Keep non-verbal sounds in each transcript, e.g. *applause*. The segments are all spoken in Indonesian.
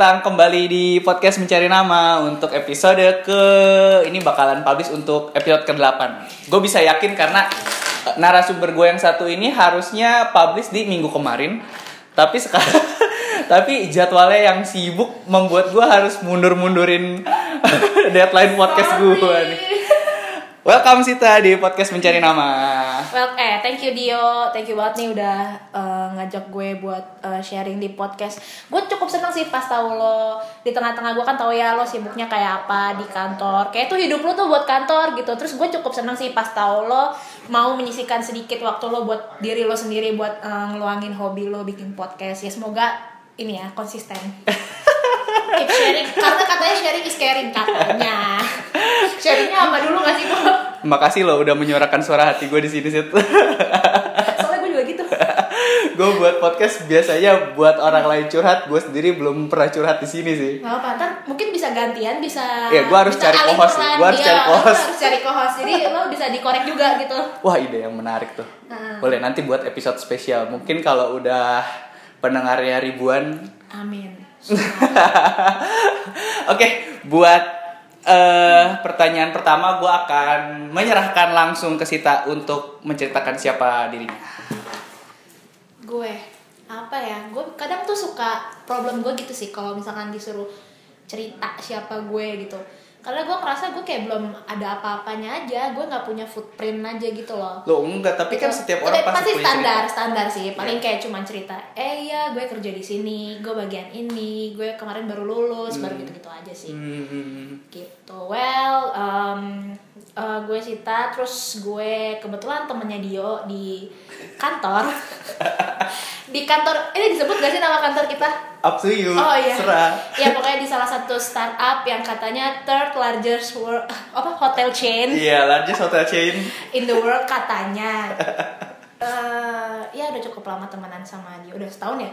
Datang kembali di podcast mencari nama untuk episode ke ini bakalan publish untuk episode ke-8 Gue bisa yakin karena eh, narasumber gue yang satu ini harusnya publish di minggu kemarin. Tapi sekarang *laughs* tapi jadwalnya yang sibuk membuat gue harus mundur-mundurin *laughs* deadline podcast gue nih Welcome Sita di podcast mencari nama. Well, eh, thank you Dio, thank you banget nih udah uh, ngajak gue buat uh, sharing di podcast. Gue cukup seneng sih pas tahu lo di tengah-tengah gue kan tahu ya lo sibuknya kayak apa di kantor. Kayak tuh hidup lo tuh buat kantor gitu. Terus gue cukup seneng sih pas tahu lo mau menyisikan sedikit waktu lo buat diri lo sendiri buat uh, ngeluangin hobi lo bikin podcast. Ya semoga ini ya konsisten. *laughs* Keep sharing karena katanya sharing is caring katanya. Sharingnya apa dulu gak sih bro? Makasih lo udah menyuarakan suara hati gue di sini Sit. Soalnya gue juga gitu. gue buat podcast biasanya buat orang lain curhat, gue sendiri belum pernah curhat di sini sih. Gak apa, ntar mungkin bisa gantian, bisa Iya, gua harus bisa cari sih. peran. Gua harus Iya, cari lo co-host. harus cari co-host, jadi lo bisa dikorek juga gitu Wah ide yang menarik tuh. Nah. Boleh nanti buat episode spesial. Mungkin kalau udah pendengarnya ribuan. Amin *laughs* Oke, buat eh pertanyaan pertama gue akan menyerahkan langsung ke Sita untuk menceritakan siapa dirinya. Gue, apa ya, gue kadang tuh suka problem gue gitu sih kalau misalkan disuruh cerita siapa gue gitu karena gue ngerasa gue kayak belum ada apa-apanya aja gue nggak punya footprint aja gitu loh Lo enggak, tapi kan Gitu. setiap orang pasti, punya standar cerita. standar sih paling Iya. kayak cuman cerita eh ya gue kerja di sini gue bagian ini gue kemarin baru lulus baru gitu gitu aja sih Hmm, gitu well um, uh, gue Sita terus gue kebetulan temennya Dio di kantor *laughs* di kantor ini disebut gak sih nama kantor kita up to you. oh iya Serah. ya pokoknya di salah satu startup yang katanya third largest world *laughs* apa hotel chain Iya, largest hotel chain. in the world katanya *laughs* Eh, ya udah cukup lama temenan sama dia udah setahun ya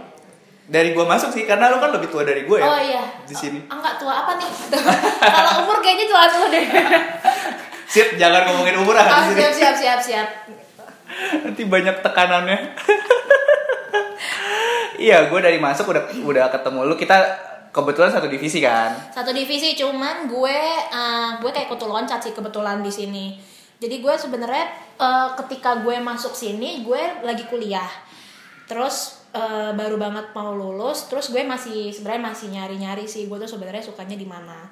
Dari gua masuk sih, karena lo kan lebih tua dari gue ya. oh iya Di sini. Oh, enggak tua apa nih kalau umur kayaknya tua tua deh Sip, jangan ngomongin umur ah oh, siap siap siap siap Nanti banyak tekanannya. iya, gue dari masuk udah udah ketemu lu. Kita kebetulan satu divisi kan. satu divisi cuman gue eh, gue kayak kutu loncat sih kebetulan di sini jadi gue sebenarnya eh, ketika gue masuk sini gue lagi kuliah terus eh, baru banget mau lulus terus gue masih sebenarnya masih nyari nyari sih gue tuh sebenarnya sukanya di mana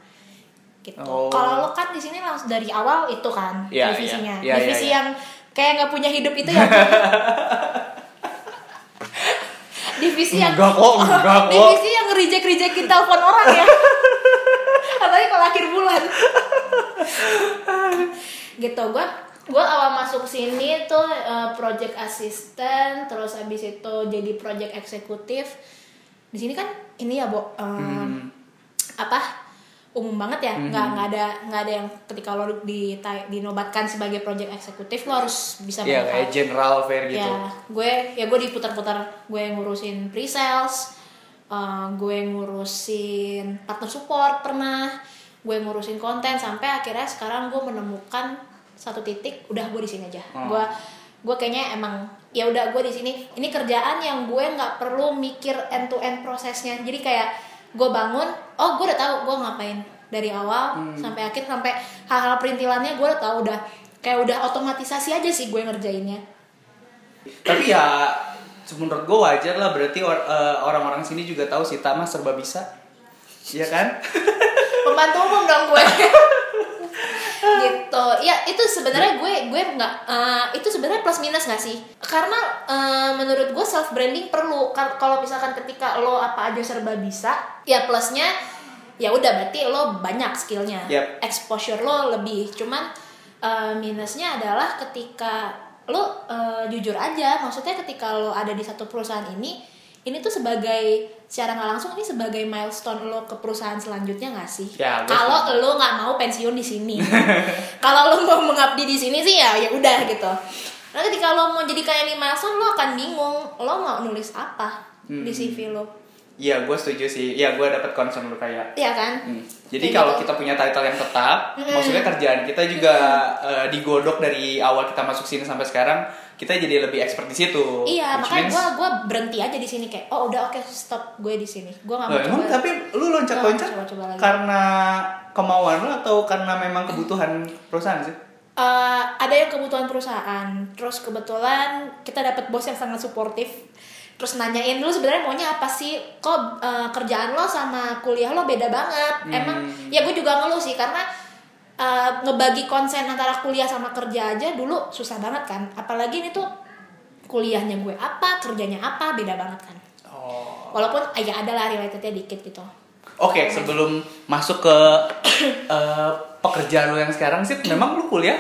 gitu Oh. kalau lo kan di sini langsung dari awal itu kan Iya, divisinya iya. Iya, divisi iya, iya. yang kayak nggak punya hidup itu ya *laughs* divisi yang Enggak kok, enggak *laughs* kok. divisi yang reject rejectin telepon orang ya *laughs* apalagi kalau akhir bulan gitu gue gue awal masuk sini tuh eh, project assistant terus habis itu jadi project eksekutif di sini kan ini ya bo em, Hmm. apa umum banget ya nggak nggak ada nggak ada yang ketika lo di dinobatkan sebagai project eksekutif lo harus bisa Iya, banyak kayak general fair gitu. Ya, gue ya gue diputar-putar, gue ngurusin pre-sales, uh, gue ngurusin partner support pernah, gue ngurusin konten sampai akhirnya sekarang gue menemukan satu titik, udah gue di sini aja. Oh. Gue gue kayaknya emang ya udah gue di sini. Ini kerjaan yang gue nggak perlu mikir end to end prosesnya. Jadi kayak gue bangun, oh gue udah tahu gue ngapain dari awal sampai akhir sampai hal-hal perintilannya gue udah tahu udah kayak udah otomatisasi aja sih gue ngerjainnya. Tapi ya menurut gue wajar lah berarti or- eh, orang-orang sini juga tahu si Tama serba bisa. Iya kan? pembantu umum dong gue *laughs* gitu. Ya itu sebenarnya gue gue nggak eh, itu sebenarnya plus minus nggak sih? Karena eh, menurut gue self branding perlu. Kal- kalau misalkan ketika lo apa aja serba bisa ya plusnya ya udah berarti lo banyak skillnya. Yep. exposure lo lebih. Cuman eh, minusnya adalah ketika lo eh, jujur aja. Maksudnya ketika lo ada di satu perusahaan ini ini tuh sebagai secara nggak langsung ini sebagai milestone lo ke perusahaan selanjutnya nggak sih Ya, kalau lo nggak mau pensiun di sini *laughs* kalau lo mau mengabdi di sini sih ya ya udah gitu nah ketika lo mau jadi kayak ini milestone lo akan bingung lo mau nulis apa di CV lo Iya, gue setuju sih. Iya, gue dapat concern lu kayak. Iya kan Hmm. Jadi Kayak kalau gitu. kita punya title yang tetap, Mm-mm. maksudnya kerjaan kita juga eh, digodok dari awal kita masuk sini sampai sekarang kita jadi lebih expert di situ. iya Which makanya means- gue gua berhenti aja di sini kayak oh udah oke stop gue di sini. Gue nggak mau Loh, emang tapi lu loncat-loncat karena kemauan lu atau karena memang kebutuhan perusahaan sih? Eh, ada yang kebutuhan perusahaan. Terus kebetulan kita dapat bos yang sangat suportif. Terus nanyain dulu sebenarnya maunya apa sih? Kok eh, kerjaan lo sama kuliah lo beda banget? Emang ya gue juga ngeluh sih karena eh, ngebagi konsen antara kuliah sama kerja aja dulu susah banget kan apalagi ini tuh kuliahnya gue apa kerjanya apa beda banget kan Oh. walaupun ah, ya ada lah relatednya dikit gitu Oke, sebelum masuk ke *coughs* eh, pekerjaan lu yang sekarang sih, *coughs* memang lu kuliah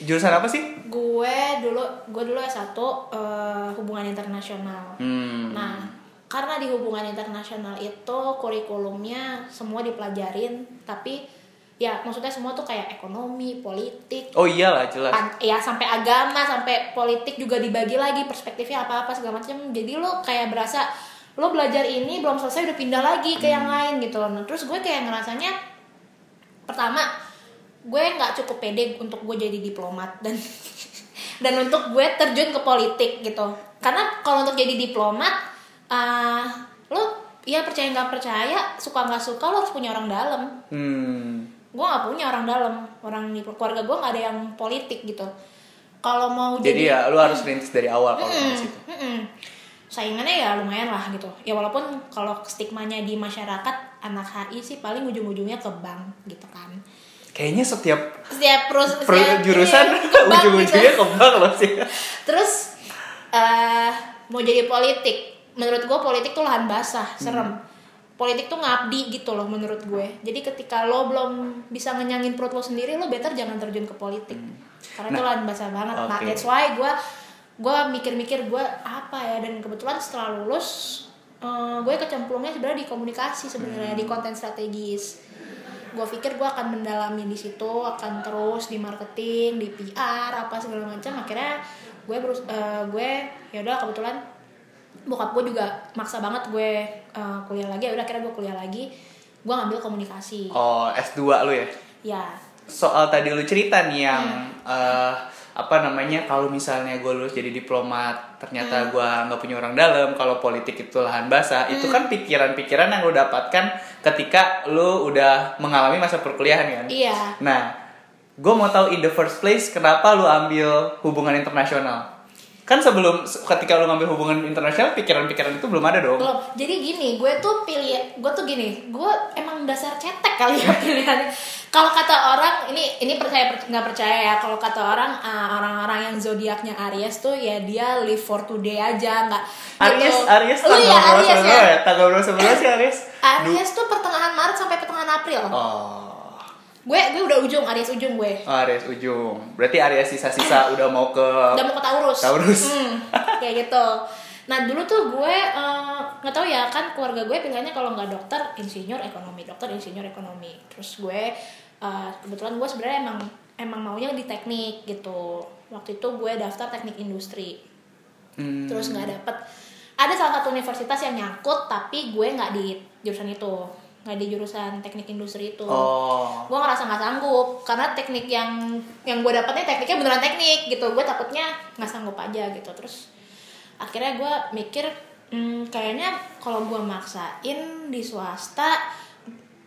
jurusan apa sih? gue dulu gue dulu S1 eh, hubungan internasional Hmm. Nah, karena di hubungan internasional itu kurikulumnya semua dipelajarin, tapi ya maksudnya semua tuh kayak ekonomi, politik, Oh iyalah jelas. an- ya sampai agama, sampai politik juga dibagi lagi perspektifnya apa-apa segala macam. Jadi lo kayak berasa lo belajar ini belum selesai udah pindah lagi ke yang lain gitu. Nah, terus gue kayak ngerasanya pertama gue nggak cukup pede untuk gue jadi diplomat dan *laughs* dan untuk gue terjun ke politik gitu karena kalau untuk jadi diplomat ah lo ya percaya nggak percaya suka nggak suka lo harus punya orang dalam Hmm. Gue nggak punya orang dalam orang di keluarga gue nggak ada yang politik gitu kalau mau Jadi jadi ya lu harus rintis dari awal kalau ke situ. mm-mm. saingannya ya lumayan lah gitu ya walaupun kalau stigmanya di masyarakat anak HI sih paling ujung-ujungnya ke bank gitu kan Kayaknya setiap setiap perus per setiap- jurusan *laughs* iya, bank ujung-ujungnya gitu. ke bank loh sih. terus eh mau jadi politik menurut gue politik tuh lahan basah serem politik tuh ngabdi gitu loh menurut gue. Jadi ketika lo belum bisa ngenyangin perut lo sendiri lo better jangan terjun ke politik. Karena itu Nah, lahan basah banget. Nah oke. that's why gue gue mikir-mikir gue apa ya dan kebetulan setelah lulus eh, gue kecemplungnya sebenarnya di komunikasi sebenarnya di konten strategis. Gue pikir gue akan mendalami di situ akan terus di marketing di PR apa segala macam. Akhirnya gue berus eh, gue ya udah kebetulan bokap gue juga maksa banget gue eh, kuliah lagi ya udah akhirnya gue kuliah lagi gue ngambil komunikasi Oh, S2 lu ya. ya Soal tadi lu cerita nih yang Hmm. eh, apa namanya kalau misalnya gue lulus jadi diplomat ternyata Hmm. gua nggak punya orang dalam kalau politik itu lahan basah itu Hmm. kan pikiran-pikiran yang lu dapatkan ketika lu udah mengalami masa perkuliahan kan iya Nah, gue mau tahu in the first place kenapa lu ambil hubungan internasional? Kan sebelum ketika lu ngambil hubungan internasional, pikiran-pikiran itu belum ada dong. belum jadi gini gue tuh pilih gue tuh gini gue emang dasar cetek kali ya *laughs* pilihannya kalau kata orang ini ini percaya per- nggak percaya ya kalau kata orang ah, orang-orang yang zodiaknya Aries tuh ya dia live for today aja nggak Aries, gitu. Aries tanggal ya berapa Aries ya ya? Tanggal berapa sih Aries? Du- Aries tuh pertengahan Maret sampai pertengahan April Oh, gue gue udah ujung Aries ujung gue. Oh, Aries ujung. Berarti Aries sisa-sisa udah mau ke udah mau ke Taurus. Taurus. Hmm, kayak gitu. Nah dulu tuh gue eh, nggak tahu ya kan keluarga gue pilihannya kalau nggak dokter insinyur ekonomi. Dokter insinyur ekonomi. Terus gue eh, kebetulan gue sebenarnya emang emang maunya di teknik gitu. Waktu itu gue daftar teknik industri. Hmm. terus nggak dapet. Ada salah satu universitas yang nyangkut tapi gue nggak di jurusan itu nggak di jurusan teknik industri itu. Oh. gue ngerasa nggak sanggup karena teknik yang yang gue dapetnya tekniknya beneran teknik gitu. Gue takutnya nggak sanggup aja gitu. Terus akhirnya gue mikir hmm, kayaknya kalau gue maksain di swasta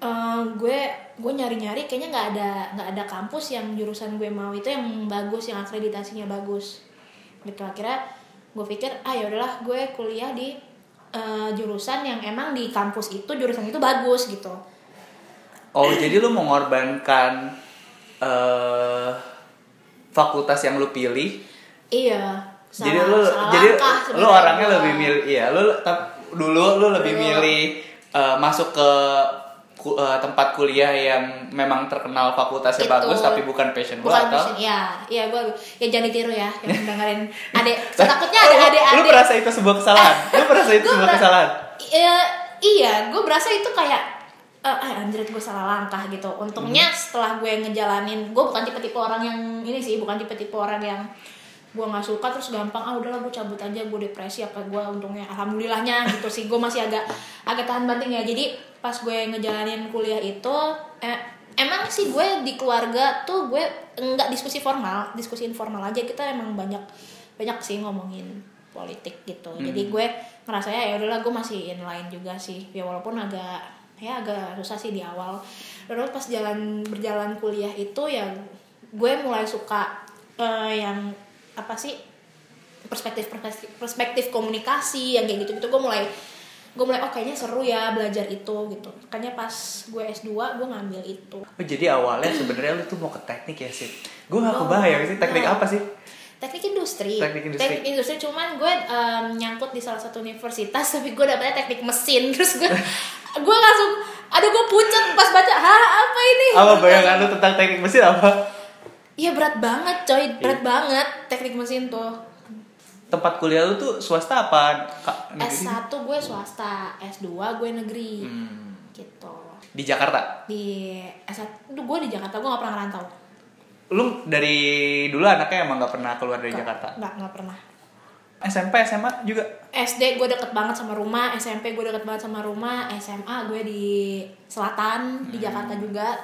eh, gue gue nyari nyari kayaknya nggak ada nggak ada kampus yang jurusan gue mau itu yang bagus yang akreditasinya bagus. Gitu. Akhirnya gue pikir ah ya udahlah gue kuliah di eh, jurusan yang emang di kampus itu jurusan itu bagus gitu Oh, jadi lu mengorbankan eh fakultas yang lu pilih Iya. salah- jadi lu salah jadi langkah lu orangnya gua. lebih milih iya lu tap- dulu lu lebih Dulu. milih uh, masuk ke ku- uh, tempat kuliah yang memang terkenal fakultasnya Itu. bagus tapi bukan passion lu bukan atau? passion iya iya gue ya jangan ditiru ya yang *laughs* dengerin adek *laughs* takutnya ada Oh, lu- adek lu adek merasa itu sebuah kesalahan? Lu merasa itu sebuah kesalahan? *laughs* Iya iya gue berasa itu kayak eh ah, anjir gue salah langkah gitu. Untungnya Hmm. setelah gue ngejalanin gue bukan tipe-tipe orang yang ini sih bukan tipe-tipe orang yang gue nggak suka terus gampang ah udahlah gue cabut aja gue depresi apa gue untungnya. Alhamdulillahnya gitu sih gue masih agak agak tahan banting ya. Jadi pas gue ngejalanin kuliah itu eh, emang sih gue di keluarga tuh gue enggak diskusi formal diskusi informal aja. Kita emang banyak banyak sih ngomongin politik gitu. Hmm. jadi gue ngerasanya ya udahlah gue masih inline juga sih. Ya walaupun agak ya agak susah sih di awal. Terus pas jalan berjalan kuliah itu ya gue mulai suka eh, yang apa sih perspektif perspektif perspektif komunikasi yang kayak gitu gitu gue mulai gue mulai oh kayaknya seru ya belajar itu gitu makanya pas gue S2 gue ngambil itu Oh, jadi awalnya sebenarnya lu tuh mau ke teknik ya sih? Gue gak Oh, kebayang sih teknik nah. apa sih? teknik industri Teknik industri. industri cuman gue em, nyangkut di salah satu universitas *laughs* tapi gue dapetnya teknik mesin terus gue *laughs* gue langsung aduh gue pucat pas baca hah apa ini Apa bayangan lu tentang teknik mesin apa? Iya berat banget coy berat Iya. banget teknik mesin tuh Tempat kuliah lu tuh swasta apa? Kak, negeri? S1 gue swasta S2 gue negeri Hmm. gitu Di Jakarta. di S1 tuh gue di Jakarta gue gak pernah ngerantau Lu dari dulu anaknya emang gak pernah keluar dari Nggak- Jakarta. nggak nggak pernah SMP, SMA juga. SD gue deket banget sama rumah, SMP gue deket banget sama rumah, SMA gue di selatan di Jakarta juga,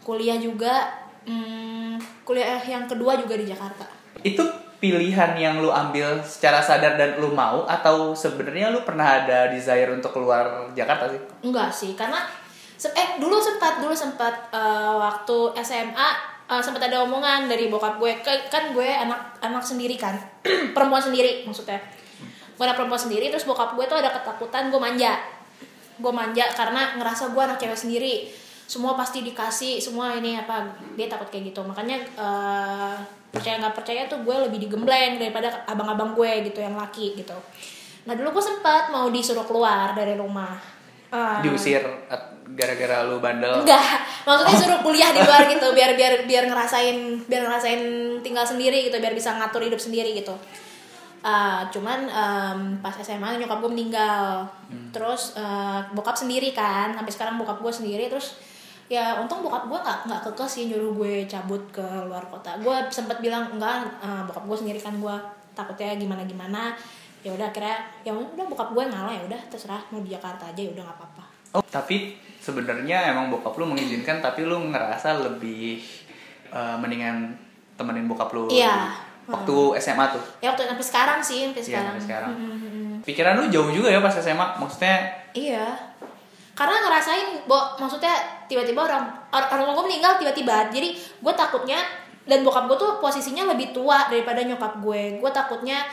kuliah juga, hmm, kuliah yang kedua juga di Jakarta. Itu pilihan yang lu ambil secara sadar dan lu mau atau sebenarnya lu pernah ada desire untuk keluar Jakarta sih? Enggak sih, karena eh dulu sempat dulu sempat eh, waktu SMA eh, sempat ada omongan dari bokap gue. Kan gue anak anak sendiri kan *clears throat* perempuan sendiri maksudnya. Gue anak perempuan sendiri terus bokap gue tuh ada ketakutan gue manja. Gue manja karena ngerasa gue anak cewek sendiri. Semua pasti dikasih semua ini apa dia takut kayak gitu. Makanya eh, percaya nggak percaya tuh gue lebih digembleng daripada abang-abang gue gitu yang laki gitu. Nah dulu gue sempat mau disuruh keluar dari rumah. Eh, Diusir gara-gara lu bandel. Enggak, maksudnya suruh kuliah di luar gitu biar biar *laughs* biar ngerasain biar ngerasain tinggal sendiri gitu biar bisa ngatur hidup sendiri gitu. Uh, cuman em, pas SMA nyokap gue meninggal, terus eh, bokap sendiri kan, sampai sekarang bokap gue sendiri terus ya untung bokap gue nggak nggak kekeh sih nyuruh gue cabut ke luar kota. Gue sempat bilang enggak, eh, bokap gue sendiri kan gue takutnya gimana gimana. Ya udah akhirnya ya udah bokap gue ngalah ya udah terserah mau di Jakarta aja ya udah nggak apa-apa. Oh, tapi sebenarnya emang bokap lu mengizinkan tapi lu ngerasa lebih eh, mendingan temenin bokap lu Iya. waktu SMA tuh. ya waktu sampai sekarang sih sampai sekarang, sampai sekarang. Hmm, hmm, hmm. Pikiran lu jauh juga ya pas SMA. Maksudnya iya karena ngerasain bo maksudnya tiba-tiba orang or- orang gue meninggal tiba-tiba jadi gue takutnya dan bokap gue tuh posisinya lebih tua daripada nyokap gue gue takutnya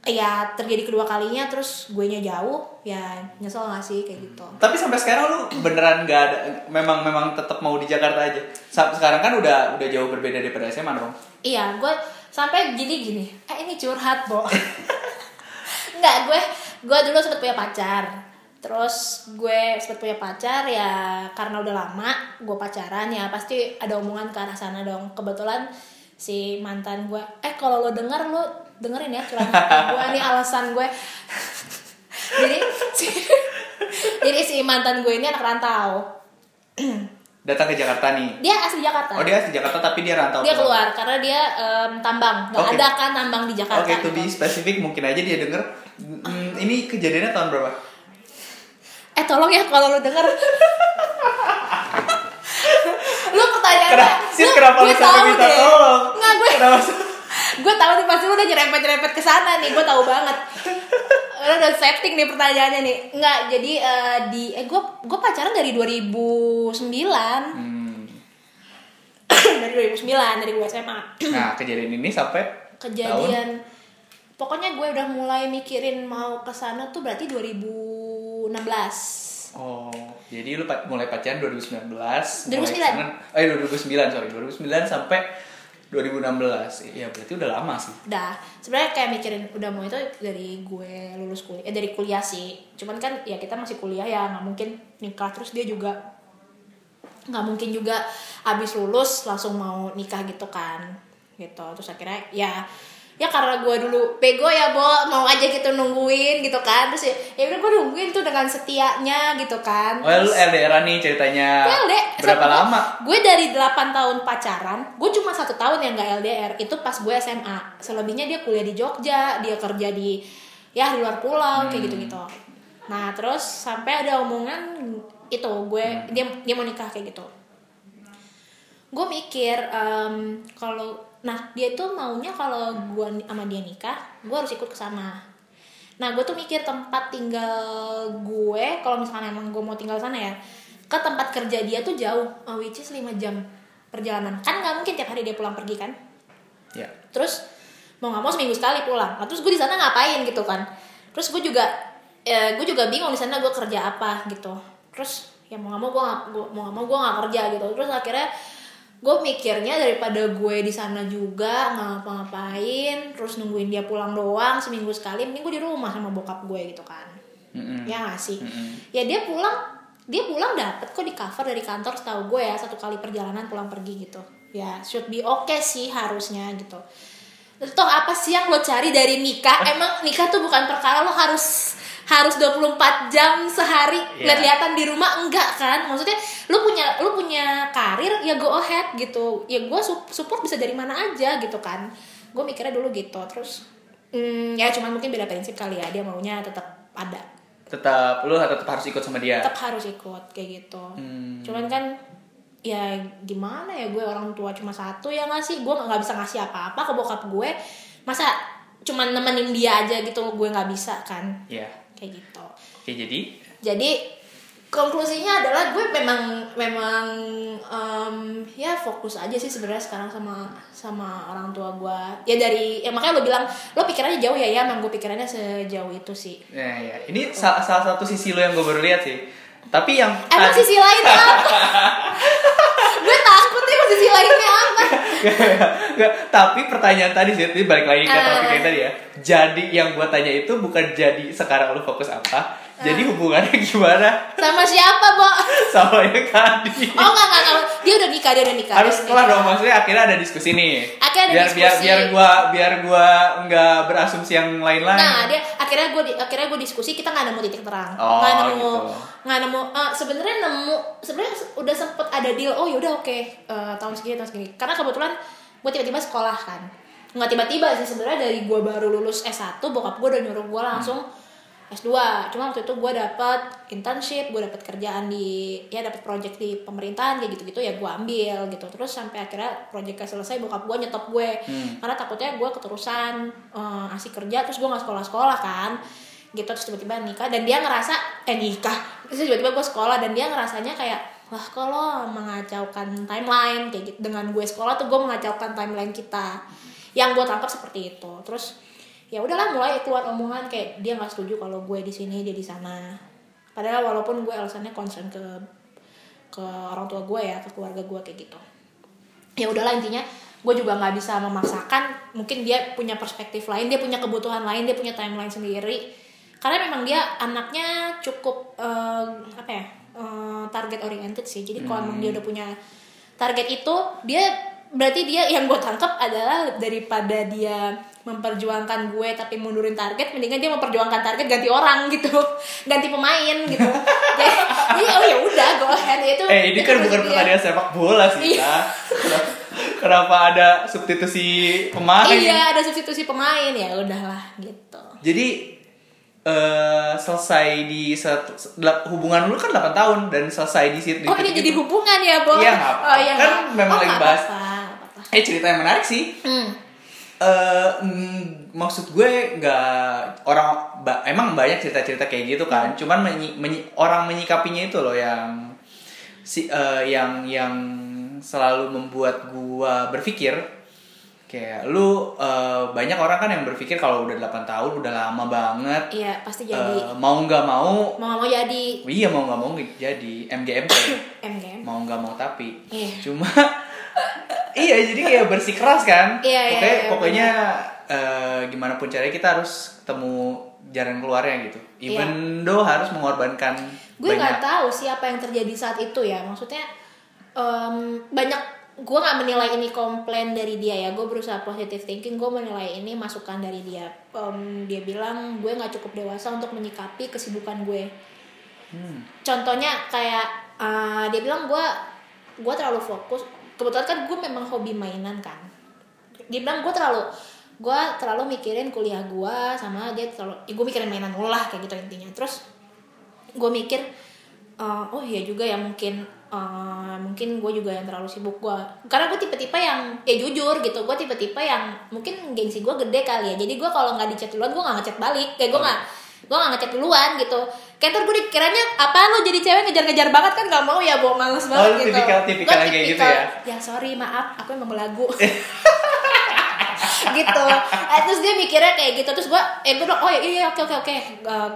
ya terjadi kedua kalinya terus gue nya jauh ya nyesel gak sih kayak gitu tapi sampai sekarang lu beneran gak ada memang memang tetap mau di Jakarta aja. Sekarang kan udah udah jauh berbeda daripada SMA dong. Iya, gue sampai jadi gini. Eh ini curhat, Bo. *laughs* Enggak, gue gue dulu sempet punya pacar. Terus gue sempet punya pacar ya karena udah lama gue pacaran ya pasti ada omongan ke arah sana dong. Kebetulan si mantan gue, eh kalau lo denger lo dengerin ya curhat *laughs* gue nih alasan gue. *laughs* jadi si, *laughs* jadi si mantan gue ini anak rantau. *clears throat* Datang ke Jakarta nih. Dia asli Jakarta. Oh dia asli Jakarta tapi dia rantau. dia ke- keluar karena dia em, tambang nggak Oke. ada kan tambang di Jakarta Oke, to be gitu. spesifik mungkin aja dia denger. Hmm, ini kejadiannya tahun berapa? Eh tolong ya kalau lu denger lu pertanyaannya Kenapa, lu- kenapa lu gue sampai tahu minta deh. tolong? nggak gue Kenapa? gue tahu nih pasti lu udah nyerempet nyerempet ke sana nih gue tahu banget lu udah setting nih pertanyaannya nih nggak jadi eh, di eh gue gue pacaran dari 2009 Hmm. *coughs* dari 2009 dari gue SMA Nah, kejadian ini sampai tahun kejadian pokoknya gue udah mulai mikirin mau ke sana tuh berarti 2016 Oh, jadi lu mulai pacaran 2019. 2009. mulai eh 2009 sorry 2009 sampai 2016. Iya berarti udah lama sih. Udah, sebenarnya kayak mikirin udah mau itu dari gue lulus kuliah, eh dari kuliah sih. Cuman kan ya kita masih kuliah ya nggak mungkin nikah terus dia juga nggak mungkin juga abis lulus langsung mau nikah gitu kan gitu terus akhirnya ya ya karena gue dulu bego ya bo mau aja gitu nungguin gitu kan terus ya ya udah gue nungguin tuh dengan setianya gitu kan Oh, lu Terus- LDR nih ceritanya. Gue LDR Berapa sama- lama? Gue dari 8 tahun pacaran, gue cuma satu tahun yang gak LDR. Itu pas gue SMA. Selebihnya dia kuliah di Jogja, dia kerja di ya di luar pulau kayak Hmm. gitu-gitu. Nah terus sampai ada omongan itu gue Hmm. dia dia mau nikah kayak gitu. Gue mikir em, kalau nah dia itu maunya kalau gue sama dia nikah gue harus ikut ke sana. Nah gue tuh mikir tempat tinggal gue kalau misalnya emang gue mau tinggal sana ya ke tempat kerja dia tuh jauh uh, which is 5 jam perjalanan. Kan nggak mungkin tiap hari dia pulang pergi kan? Ya. Terus mau nggak mau seminggu sekali pulang. Nah, terus gue di sana ngapain gitu kan? Terus gue juga eh, gue juga bingung di sana gue kerja apa gitu. Terus ya mau nggak mau gue mau nggak mau gue nggak kerja gitu. Terus akhirnya gue mikirnya daripada gue di sana juga nggak ngapa-ngapain terus nungguin dia pulang doang seminggu sekali mending gue di rumah sama bokap gue gitu kan. Mm-mm. ya nggak sih? Mm-mm. ya dia pulang dia pulang dapet kok di cover dari kantor setahu gue ya satu kali perjalanan pulang pergi gitu. Ya should be oke sih harusnya gitu. Toh apa sih yang lo cari dari nikah? Emang nikah tuh bukan perkara lo harus harus 24 jam sehari Iya. lihat-lihatan di rumah? Enggak kan? Maksudnya lu punya lu punya karir ya go ahead gitu. Ya gue support bisa dari mana aja gitu kan. Gue mikirnya dulu gitu. Terus hmm, ya cuman mungkin beda prinsip kali ya. Dia maunya tetap ada. Tetap lu tetap harus ikut sama dia? Tetap harus ikut kayak gitu. Hmm. cuman kan ya gimana ya gue orang tua cuma satu ya nggak sih? Gue nggak bisa ngasih apa-apa ke bokap gue. Masa cuman nemenin dia aja gitu gue nggak bisa kan? Ya kayak gitu. Oke jadi? Jadi konklusinya adalah gue memang memang em, ya fokus aja sih sebenarnya sekarang sama sama orang tua gue ya dari ya makanya lo bilang lo pikirannya jauh ya ya emang gue pikirannya sejauh itu sih. Ya, ya. ini sa- salah satu sisi lu yang gue baru lihat sih. Tapi yang emang sisi lain apa *laughs* sisi lainnya apa Nggak, tapi pertanyaan tadi sih, balik lagi ke Ah. topik yang tadi ya. Jadi yang gua tanya itu bukan jadi sekarang lu fokus apa, jadi hubungannya gimana sama siapa bo *laughs* sama yang tadi. oh enggak enggak enggak dia udah nikah dia udah nikah Harus kelar dong maksudnya akhirnya ada diskusi nih. Akhirnya ada biar biar diskusi. biar gua biar gua nggak berasumsi yang lain-lain. Nah, dia akhirnya gue akhirnya gue diskusi kita nggak nemu titik terang, Oh, nggak nemu gitu. nggak nemu. eh, sebenarnya nemu sebenarnya udah sempet ada deal. Oh yaudah oke eh, tahun segini tahun segini. Karena kebetulan gue tiba-tiba sekolah kan, nggak tiba-tiba sih sebenarnya dari gue baru lulus S1 bokap gue udah nyuruh gue langsung S2. Cuma waktu itu gue dapat internship, gue dapat kerjaan di ya dapat project di pemerintahan kayak gitu-gitu ya gue ambil gitu. Terus sampai akhirnya projectnya selesai bokap gue nyetop gue. Hmm. karena takutnya gue keterusan eh, asik kerja terus gue nggak sekolah-sekolah kan. Gitu terus tiba-tiba nikah dan dia ngerasa eh nikah. Terus tiba-tiba gue sekolah dan dia ngerasanya kayak wah kalau mengacaukan timeline? Kayak gitu. Dengan gue sekolah tuh gue mengacaukan timeline kita. Yang gue tangkap seperti itu. Terus ya udahlah mulai keluar omongan kayak dia nggak setuju kalau gue di sini dia di sana. Padahal walaupun gue alasannya concern ke ke orang tua gue ya ke keluarga gue kayak gitu. Ya udahlah intinya gue juga nggak bisa memaksakan mungkin dia punya perspektif lain dia punya kebutuhan lain dia punya timeline sendiri. Karena memang dia anaknya cukup eh, apa ya eh, target oriented sih. Jadi kalau emang dia udah punya target itu dia berarti dia yang gue tangkap adalah daripada dia memperjuangkan gue tapi mundurin target mendingan dia memperjuangkan target ganti orang gitu *laughs* ganti pemain gitu *laughs* jadi, jadi oh ya udah go ahead itu Eh ini itu kan bukan dia. pertandingan sepak bola sih Iya. Kak. Kenapa- ada substitusi pemain? Iya, ada substitusi pemain ya udahlah gitu. Jadi eh selesai di satu hubungan lu kan 8 tahun dan selesai di situ. Oh, ini jadi hubungan ya, Bo? Iya, apa-apa. Oh, iya, Kan memang oh, lagi bahas. apa-apa. Eh cerita yang menarik sih. Hmm. eh mm, maksud gue nggak orang ba- emang banyak cerita-cerita kayak gitu kan. Cuman menyi- menyi- orang menyikapinya itu loh yang si eh, yang yang selalu membuat gua berpikir kayak lu eh, banyak orang kan yang berpikir kalau udah 8 tahun udah lama banget Iya, pasti jadi. Eh, mau nggak mau Mau mau jadi iya mau nggak mau jadi MGMT MGM. *coughs* mau nggak mau tapi Iya. cuma *laughs* iya jadi kayak bersikeras kan Iya, iya, pokoknya iya, pokoknya eh, gimana pun caranya kita harus ketemu jalan keluarnya gitu even though harus mengorbankan Iya. Gue nggak tahu sih apa yang terjadi saat itu ya. Maksudnya em, banyak gue nggak menilai ini komplain dari dia ya. Gue berusaha positive thinking. Gue menilai ini masukan dari dia. Em, dia bilang gue nggak cukup dewasa untuk menyikapi kesibukan gue. Hmm. contohnya kayak uh, dia bilang gue gue terlalu fokus kebetulan kan gue memang hobi mainan kan. Dia bilang gue terlalu gue terlalu mikirin kuliah gue sama dia terlalu ya gue mikirin mainan mulu lah kayak gitu intinya. Terus gue mikir eh, oh iya juga ya mungkin eh, mungkin gue juga yang terlalu sibuk gue karena gue tipe-tipe yang ya jujur gitu gue tipe-tipe yang mungkin gengsi gue gede kali ya. Jadi gue kalau nggak dicat duluan gue nggak ngechat balik. Kayak gue nggak gue nggak ngechat duluan gitu. Kayak ntar gue dikiranya apa lo jadi cewek? Ngejar-ngejar banget kan nggak mau ya bawa males banget lu gitu. tipikal- tipikal Gua kayak gitu ya? ya sorry maaf aku emang belagu. *laughs* *laughs* Gitu. Eh, terus dia mikirnya kayak gitu. Terus gue eh gue bilang oh iya iya oke oke oke.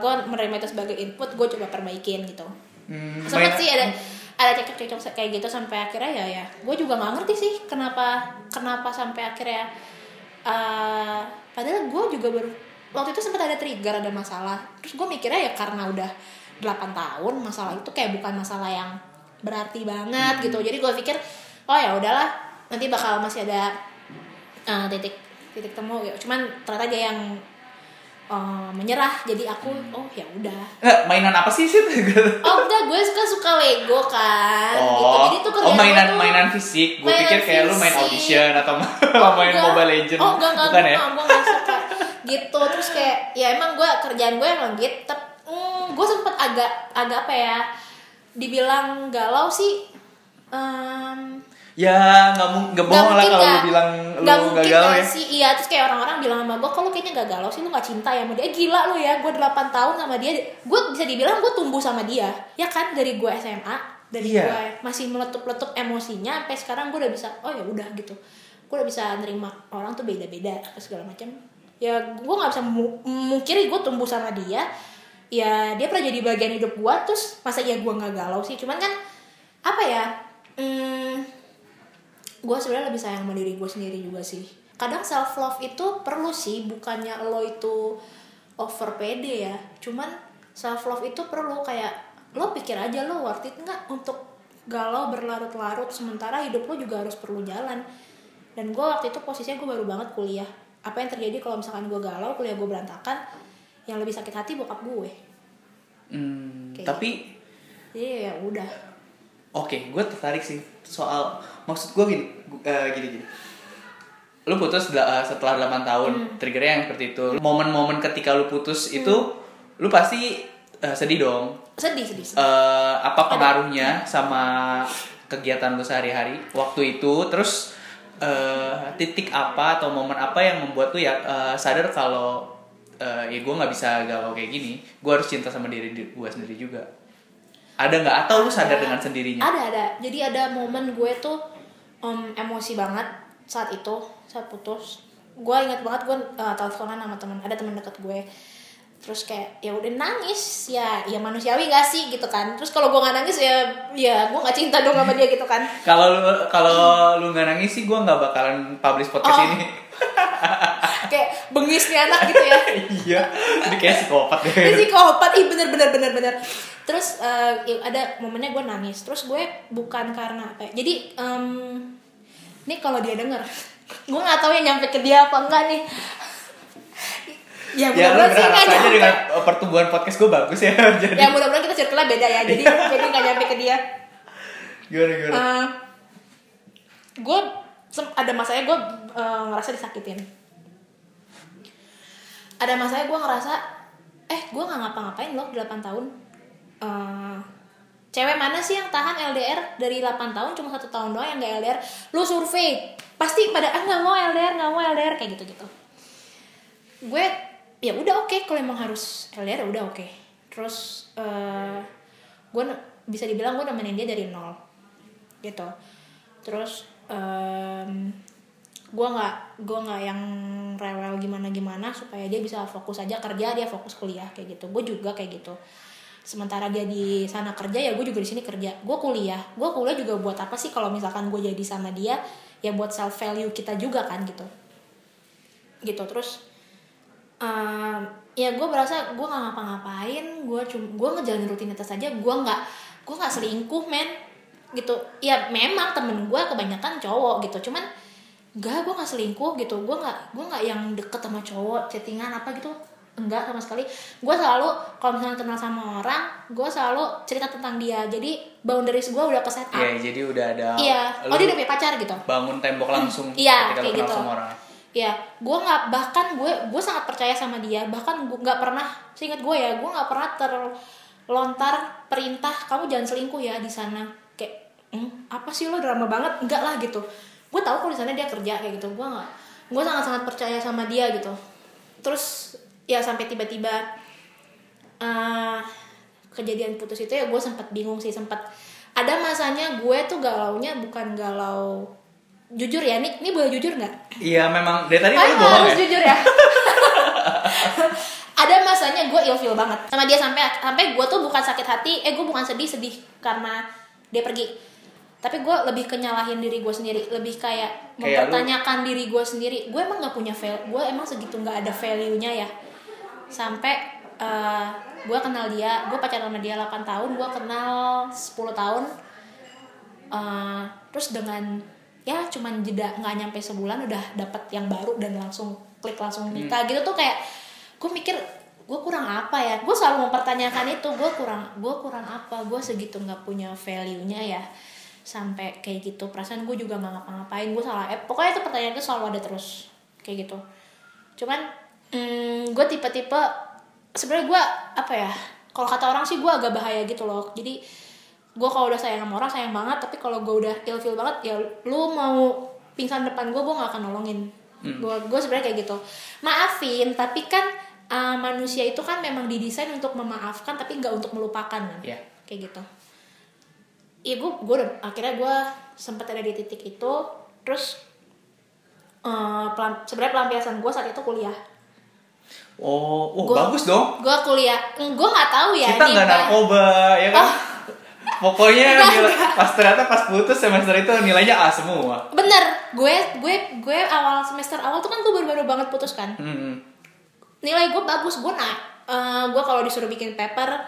Gue menerima itu sebagai input gue coba perbaikin gitu. Hmm, sih ada ada cekcok cekcok kayak gitu sampai akhirnya ya ya. Gue juga nggak ngerti sih kenapa kenapa sampai akhirnya eh padahal gue juga baru waktu itu sempat ada trigger ada masalah terus gue mikirnya ya karena udah 8 tahun masalah itu kayak bukan masalah yang berarti banget gitu jadi gue pikir oh ya udahlah nanti bakal masih ada eh, titik titik temu gitu cuman ternyata dia yang eh, menyerah jadi aku oh ya udah Eh, mainan apa sih sih *laughs* Oh enggak, gue suka suka Lego kan. gitu. Oh, Jadi tuh oh mainan tuh mainan fisik. Gue pikir kayak lu main audition atau *laughs* Oh, main enggak. Mobile Legend. Oh enggak enggak, Bukan gue ya? enggak, gue enggak suka gitu. Terus kayak ya emang gue kerjaan gue emang gitu. Tapi mm, gue sempet agak agak apa ya? Dibilang galau sih. em, Ya nggak nggak bohong lah kalau lu bilang lu nggak gak ya. sih iya terus kayak orang-orang bilang sama gue kalau kayaknya gak galau sih lu gak cinta ya sama dia gila lu ya gue 8 tahun sama dia gue bisa dibilang gue tumbuh sama dia ya kan dari gue SMA dari Iya. gue masih meletup-letup emosinya sampai sekarang gue udah bisa oh ya udah gitu gue udah bisa nerima orang tuh beda-beda apa segala macam ya gue nggak bisa mu- mungkiri gue tumbuh sama dia. Ya dia pernah jadi bagian hidup gue terus masa ya gue nggak galau sih? Cuman kan apa ya hmm, gue sebenarnya lebih sayang sama diri gue sendiri juga sih. Kadang self love itu perlu sih bukannya lo itu over pede ya. Cuman self love itu perlu kayak lo pikir aja lo worth it nggak untuk galau berlarut-larut sementara hidup lo juga harus perlu jalan. Dan gue waktu itu posisinya gue baru banget kuliah apa yang terjadi kalau misalkan gue galau kuliah gue berantakan yang lebih sakit hati bokap gue Hmm, Kayak tapi jadi ya udah oke, gue tertarik sih soal maksud gue gini, eh, gini gini. Lu putus eh, setelah 8 tahun, Hmm. triggernya yang seperti itu. Momen-momen ketika lu putus itu, lu pasti eh, sedih dong. sedih sedih, sedih. eh apa pengaruhnya sama kegiatan lu sehari-hari waktu itu terus eh titik apa atau momen apa yang membuat lu ya eh, sadar kalau eh, ya gue nggak bisa galau kayak gini gue harus cinta sama diri gue sendiri juga ada nggak atau lu sadar Ada. dengan sendirinya Ada ada. Jadi ada momen gue tuh em, emosi banget saat itu saat putus. Gue ingat banget gue uh, teleponan sama teman ada teman dekat gue. Terus kayak ya udah nangis ya ya manusiawi gak sih gitu kan. Terus kalau gue nggak nangis ya ya gue nggak cinta dong sama dia gitu kan. *laughs* kalau lu kalau lu nggak nangis sih gue nggak bakalan publish podcast Oh. ini *laughs* kayak bengis nih anak gitu ya. *laughs* iya ini kayak psikopat deh Ini psikopat, ih bener bener bener bener. Terus ya ada momennya gue nangis. Terus gue bukan karena apa? ya, Jadi em, ini kalau dia denger, gue nggak tahu ya nyampe ke dia apa enggak nih. Ya ya mudah-mudahan sih berharap nggak nyampe. dengan pertumbuhan podcast gue bagus ya *laughs* jadi. Ya mudah-mudahan kita circle beda ya. Jadi jadi nggak nyampe ke dia. gimana gimana? Eh, gue ada masanya gue eh, ngerasa disakitin. Ada masanya gue ngerasa eh gue nggak ngapa-ngapain loh 8 tahun. Eh, cewek mana sih yang tahan LDR dari 8 tahun cuma satu tahun doang yang gak LDR lu survei. Pasti pada ah nggak mau LDR nggak mau LDR kayak gitu gitu gue ya udah oke kalau emang harus LDR ya udah oke. Terus eh gue bisa dibilang gue nemenin dia dari nol gitu. Terus em gue nggak gue nggak yang rewel gimana gimana supaya dia bisa fokus aja kerja dia fokus kuliah kayak gitu. Gue juga kayak gitu. Sementara dia di sana kerja ya gue juga di sini kerja. Gue kuliah. Gue kuliah juga buat apa sih kalau misalkan gue jadi sama dia? Ya buat self value kita juga kan gitu. Gitu terus um, ya gue berasa gue nggak ngapa-ngapain gue cuma gue ngejalanin rutinitas aja gue nggak gue nggak selingkuh men. Gitu. Ya memang temen gue kebanyakan cowok gitu cuman enggak gue nggak selingkuh gitu. Gue nggak gue nggak yang deket sama cowok chattingan apa gitu. Enggak sama sekali. Gue selalu kalau misalnya kenal sama orang gue selalu cerita tentang dia. Jadi boundaries gue udah ke set up. Iya, jadi udah ada iya. Oh dia udah punya pacar gitu? bangun tembok langsung Iya, ketika lu kayak kenal gitu. sama orang. Ya gue nggak bahkan gue gue sangat percaya sama dia. Bahkan gue nggak pernah seingat gue ya gue nggak pernah ter lontar perintah kamu jangan selingkuh ya di sana. Kayak "Hmm, apa sih lo drama banget? Enggak lah gitu. Gue tahu kalau di sana dia kerja kayak gitu. Gue nggak gue sangat sangat percaya sama dia gitu. Terus ya sampai tiba-tiba eh, kejadian putus itu ya gue sempat bingung sih sempat ada masanya gue tuh galaunya bukan galau jujur ya nih ini boleh jujur nggak Iya memang dari tadi lu bohong harus ya. jujur ya. *laughs* ada masanya gue ilfeel banget sama dia sampai sampai gue tuh bukan sakit hati, eh gue bukan sedih sedih karena dia pergi. Tapi gue lebih kenyalahin diri gue sendiri, lebih kayak Kayak lu- mempertanyakan diri gue sendiri. Gue emang nggak punya value, gue emang segitu nggak ada value-nya ya. Sampai eh, gue kenal dia, gue pacaran sama dia 8 tahun, gue kenal 10 tahun. Eh, terus dengan ya cuman jeda nggak nyampe sebulan udah dapet yang baru dan langsung klik langsung nikah gitu tuh kayak gue mikir gue kurang apa ya? Gue selalu mempertanyakan itu gue kurang gue kurang apa? Gue segitu nggak punya value nya ya. Sampai kayak gitu perasaan gue juga nggak ngapa-ngapain gue salah eh, pokoknya itu pertanyaan itu selalu ada terus kayak gitu. Cuman mm, gue tipe-tipe sebenarnya gue apa ya kalau kata orang sih gue agak bahaya gitu loh. Jadi gue kalau udah sayang sama orang sayang banget. Tapi kalau gue udah ilfeel banget ya lu mau pingsan depan gue gue gak akan nolongin. Gue gue sebenarnya kayak gitu. Maafin tapi kan uh, manusia itu kan memang didesain untuk memaafkan tapi nggak untuk melupakan. Kan Iya. kayak gitu. Iya gue gue akhirnya gue sempet ada di titik itu. Terus uh, pelam, sebenarnya pelampiasan gue saat itu kuliah. Oh, oh Gua- bagus dong. gue kuliah. Gue nggak tahu ya Kita nggak narkoba, ya kan? Oh. Pokoknya Enggak, nilai, enggak. pas ternyata pas putus semester itu nilainya A semua. bener gue gue gue awal semester awal tuh kan gue baru-baru banget putus kan Hmm. nilai gue bagus gue naik Eh, gue kalau disuruh bikin paper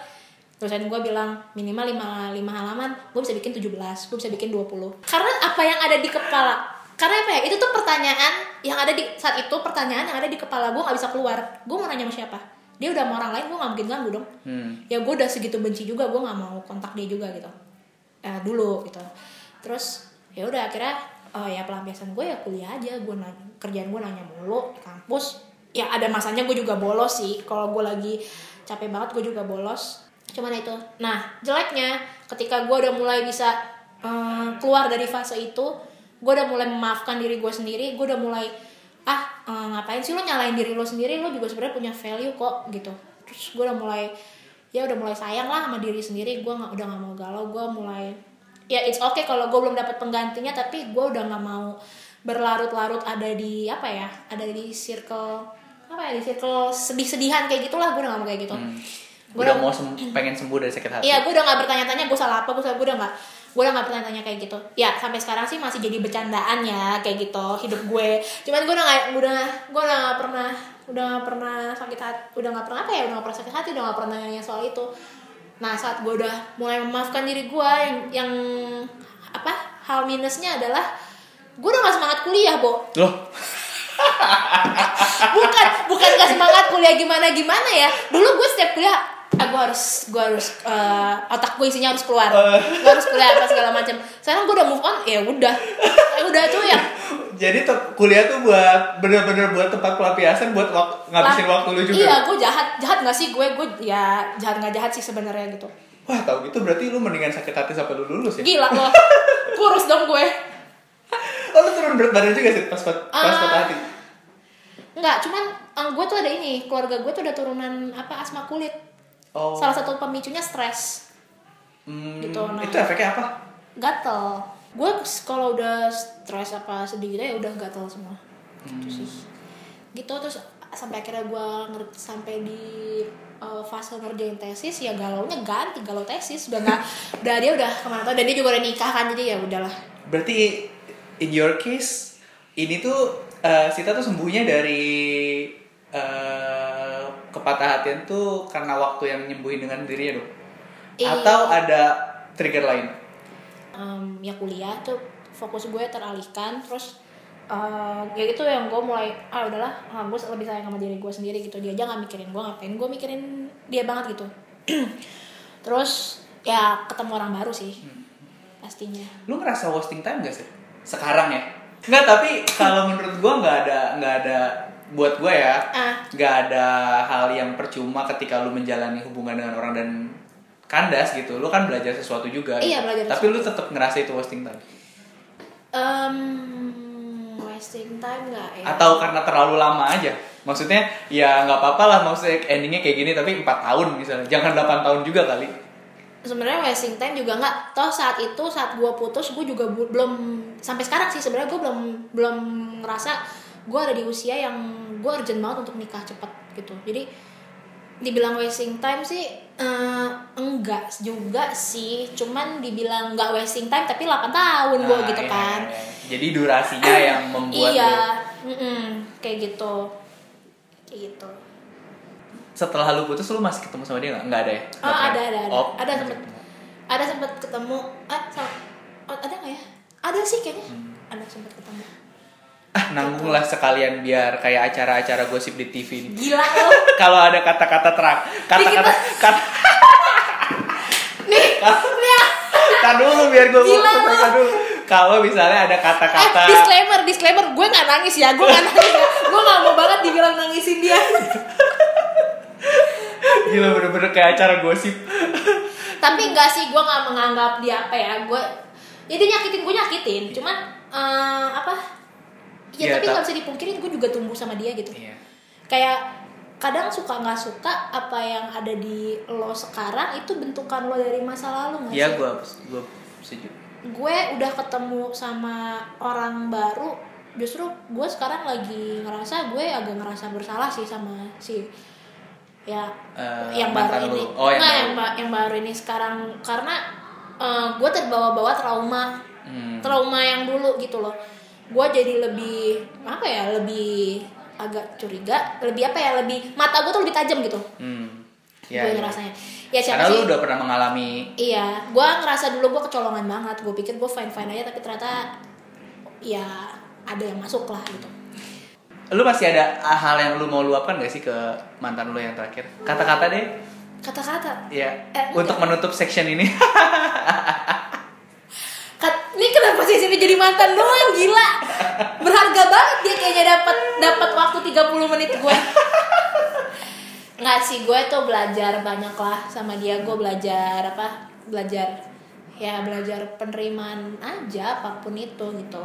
dosen gue bilang minimal 5, 5 halaman gue bisa bikin 17 gue bisa bikin 20 karena apa yang ada di kepala karena apa ya itu tuh pertanyaan yang ada di saat itu pertanyaan yang ada di kepala gue nggak bisa keluar gue mau nanya sama siapa dia udah sama orang lain gue nggak mungkin ganggu dong. Hmm. ya gue udah segitu benci juga gue nggak mau kontak dia juga gitu. Eh, dulu gitu. Terus ya udah akhirnya oh ya pelampiasan gue ya kuliah aja. Gue nanya kerjaan gue nanya mulu di kampus. Ya ada masanya gue juga bolos sih. Kalau gue lagi capek banget gue juga bolos. Cuman itu. Nah jeleknya ketika gue udah mulai bisa eh, keluar dari fase itu gue udah mulai memaafkan diri gue sendiri gue udah mulai ah eh, ngapain sih lo nyalain diri lo sendiri? Lo juga sebenarnya punya value kok gitu. Terus gue udah mulai ya udah mulai sayang lah sama diri sendiri. Gue nggak udah nggak mau galau. Gue mulai ya it's okay kalau gue belum dapat penggantinya tapi gue udah nggak mau berlarut-larut ada di apa ya ada di circle apa ya di circle sedih-sedihan kayak gitulah. Gue udah nggak mau kayak gitu. Gua Udah mau sem- pengen sembuh dari sakit hati. Iya, gue udah gak bertanya-tanya gue salah apa, gue salah, gue udah gak gue udah gak bertanya-tanya kayak gitu. Ya, sampai sekarang sih masih jadi bercandaan ya kayak gitu hidup gue. Cuman gue udah gak, udah gue udah gak pernah udah gak pernah sakit hati, udah gak pernah apa ya, udah gak pernah sakit hati, udah gak pernah nanya soal itu. Nah, saat gue udah mulai memaafkan diri gue yang yang apa hal minusnya adalah gue udah gak semangat kuliah, Bo Loh, *laughs* bukan bukan gak semangat kuliah gimana gimana ya dulu gue setiap kuliah ah, gue harus gue harus eh, otak gue isinya harus keluar. Gue harus kuliah apa segala macam sekarang gue udah move on ya udah. Ya udah tuh ya. Jadi kuliah tuh buat bener-bener buat tempat pelampiasan buat wak- ngabisin waktu lu juga. iya gue jahat jahat gak sih? Gue gue ya jahat nggak jahat sih sebenarnya gitu. Wah, tahu gitu berarti lu mendingan sakit hati sampai lu lulus ya? gila lo. *laughs* Kurus dong gue. Oh, lu turun berat badan juga sih pas pas pas Ah. patah hati. nggak cuman eh, gue tuh ada ini keluarga gue tuh ada turunan apa asma kulit Oh. salah satu pemicunya stres Hmm, gitu, nah. Itu efeknya apa? gatel gue kalau udah stres apa sedih gitu ya udah gatel semua Hmm. gitu sih gitu terus sampai akhirnya gue ngerti sampai di uh, fase ngerjain tesis ya galaunya ganti galau tesis udah nggak *laughs* udah dia udah ke mana tuh dan dia juga udah nikah kan jadi ya udahlah Berarti in your case ini tuh eh, Sita tuh sembuhnya dari eh, kepatah hatian tuh karena waktu yang nyembuhin dengan dirinya dong. Iya. Atau ada trigger lain? Em, ya kuliah tuh fokus gue teralihkan terus eh, ya gitu yang gue mulai ah udahlah ah, gue lebih sayang sama diri gue sendiri gitu dia aja nggak mikirin gue ngapain gue mikirin dia banget gitu *clears throat* terus ya ketemu orang baru sih pastinya Lu ngerasa wasting time gak sih? Sekarang ya? Nggak, tapi kalau menurut gua nggak ada nggak ada buat gua ya ah. nggak ada hal yang percuma ketika lu menjalani hubungan dengan orang dan kandas gitu. Lu kan belajar sesuatu juga Iya, gitu. belajar tapi lu tetap ngerasa itu wasting time? Em, wasting time nggak ya? Atau karena terlalu lama aja? Maksudnya ya nggak apa-apa lah maksudnya endingnya kayak gini tapi empat tahun misalnya. Jangan 8 tahun juga kali. Sebenarnya wasting time juga nggak. Toh saat itu saat gue putus gue juga belum sampai sekarang sih sebenarnya gue belum belum ngerasa gue ada di usia yang gue urgent banget untuk nikah cepet gitu jadi dibilang wasting time sih eh, enggak juga sih cuman dibilang nggak wasting time tapi 8 tahun gue Nah, gitu iya, kan iya. jadi durasinya *clears throat* yang membuat iya lu- mm-mm, kayak gitu kayak gitu setelah lu putus lu masih ketemu sama dia nggak nggak ada ya Oh, Nggak ada, pernah? ada, ada. oh, Ada sempet. ketemu. ada sempat ketemu ah sama, oh, ada nggak ya ada sih kayaknya Hmm. ada sempat ketemu ah nanggung lah sekalian biar kayak acara-acara gosip di TV ini gila. Lo kalau ada kata-kata terang. Kata-kata kata nih Tar dulu biar gue selesaikan dulu. Kalau misalnya ada eh, kata-kata disclaimer disclaimer gue nggak nangis ya gue nggak nangis ya. Gue nggak mau banget dibilang nangisin dia. Gila bener-bener kayak acara gosip. Tapi enggak sih gue nggak menganggap dia apa ya. Gue dia nyakitin gue nyakitin. Cuman eh, apa ya Iya, tapi nggak bisa dipungkirin gue juga tumbuh sama dia gitu iya kayak kadang suka nggak suka apa yang ada di lo sekarang itu bentukan lo dari masa lalu nggak iya sih? gue gue setuju gue udah ketemu sama orang baru justru gue sekarang lagi ngerasa gue agak ngerasa bersalah sih sama si ya Eh, yang baru ini. Oh, yang Nggak, baru. yang, ba- yang baru ini sekarang karena eh, gue terbawa-bawa trauma Hmm. trauma yang dulu gitu loh gue jadi lebih apa ya lebih agak curiga lebih apa ya lebih mata gue tuh lebih tajam gitu. Hmm. ya, gue ya. ngerasanya. Ya siapa karena sih? lu udah pernah mengalami Iya, gue ngerasa dulu gue kecolongan banget. Gue pikir gue fine fine aja, tapi ternyata ya ada yang masuk lah gitu. lu masih ada hal yang lu mau luapkan gak sih ke mantan lu yang terakhir? Kata-kata deh. Kata-kata, ya Eh, untuk menutup section ini *laughs* kat, ini kenapa sih sini jadi mantan doang gila? Berharga banget dia kayaknya dapat dapat waktu 30 menit gue. Nggak sih, gue tuh belajar banyak lah sama dia. Gue belajar apa? Belajar ya belajar penerimaan aja apa pun itu gitu.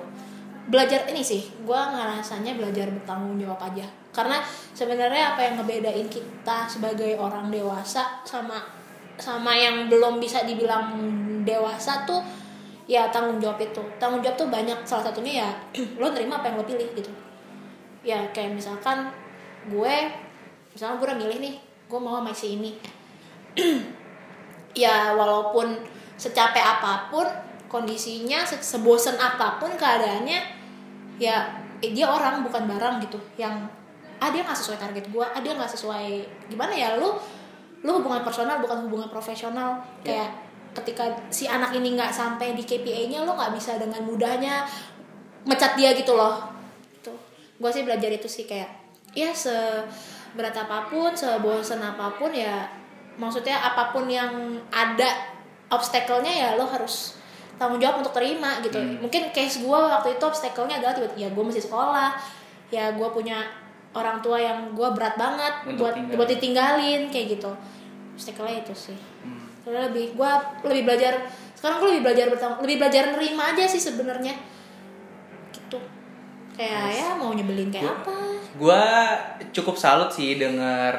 Belajar ini sih, gue ngerasanya belajar bertanggung jawab aja. Karena sebenarnya apa yang ngebedain kita sebagai orang dewasa sama sama yang belum bisa dibilang dewasa tuh ya tanggung jawab itu. Tanggung jawab tuh banyak. Salah satunya ya *clears throat* lo nerima apa yang lo pilih gitu. Ya kayak misalkan gue misalnya gue udah milih nih gue mau sama si ini. *clears throat* Ya walaupun secapek apa pun kondisinya se- sebosen apa pun keadaannya ya eh, dia orang bukan barang gitu. Yang ah dia nggak sesuai target gue ah dia nggak sesuai gimana ya lu lu hubungan personal bukan hubungan profesional. Kayak ketika si anak ini nggak sampai di KPI-nya lo nggak bisa dengan mudahnya mecat dia gitu loh. Tuh gue sih belajar itu sih kayak ya seberat apa pun sebosan apa pun ya maksudnya apa pun yang ada obstacle-nya ya lo harus tanggung jawab untuk terima gitu. Hmm. mungkin case gue waktu itu obstacle-nya adalah tiba-tiba ya gue masih sekolah ya gue punya orang tua yang gue berat banget Untuk buat buat ditinggalin kayak gitu. Obstacle-nya itu sih. Hmm. Soalnya lebih gue lebih belajar sekarang gue lebih belajar bertanggung lebih belajar nerima aja sih sebenarnya. Gitu. Kayak ya mau nyebelin kayak Gua- apa? Gua cukup salut sih denger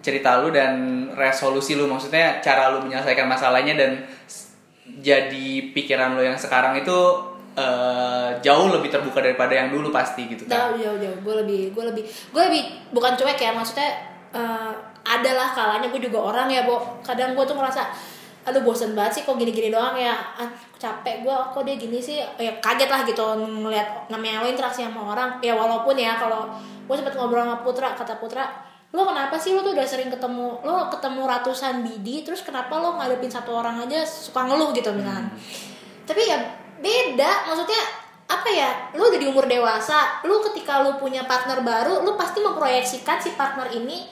cerita lu dan resolusi lu. Maksudnya cara lu menyelesaikan masalahnya dan jadi pikiran lu yang sekarang itu eh, jauh lebih terbuka daripada yang dulu pasti gitu kan. jauh jauh jauh. Gue lebih gue lebih gue lebih bukan cuek ya maksudnya eh, adalah kalanya gue juga orang ya bo. Kadang gue tuh ngerasa aduh bosen banget sih kok gini-gini doang ya. Ah, capek gue kok dia gini sih? Ya kaget lah gitu ngeliat namanya lo interaksi sama orang. Ya walaupun ya kalau gue sempet ngobrol sama Putra kata Putra lo kenapa sih lo tuh udah sering ketemu lo ketemu ratusan bidi terus kenapa lo ngadepin satu orang aja suka ngeluh? Gitu misalkan. Tapi ya beda. Maksudnya apa ya lu udah di umur dewasa lu ketika lu punya partner baru lu pasti memproyeksikan si partner ini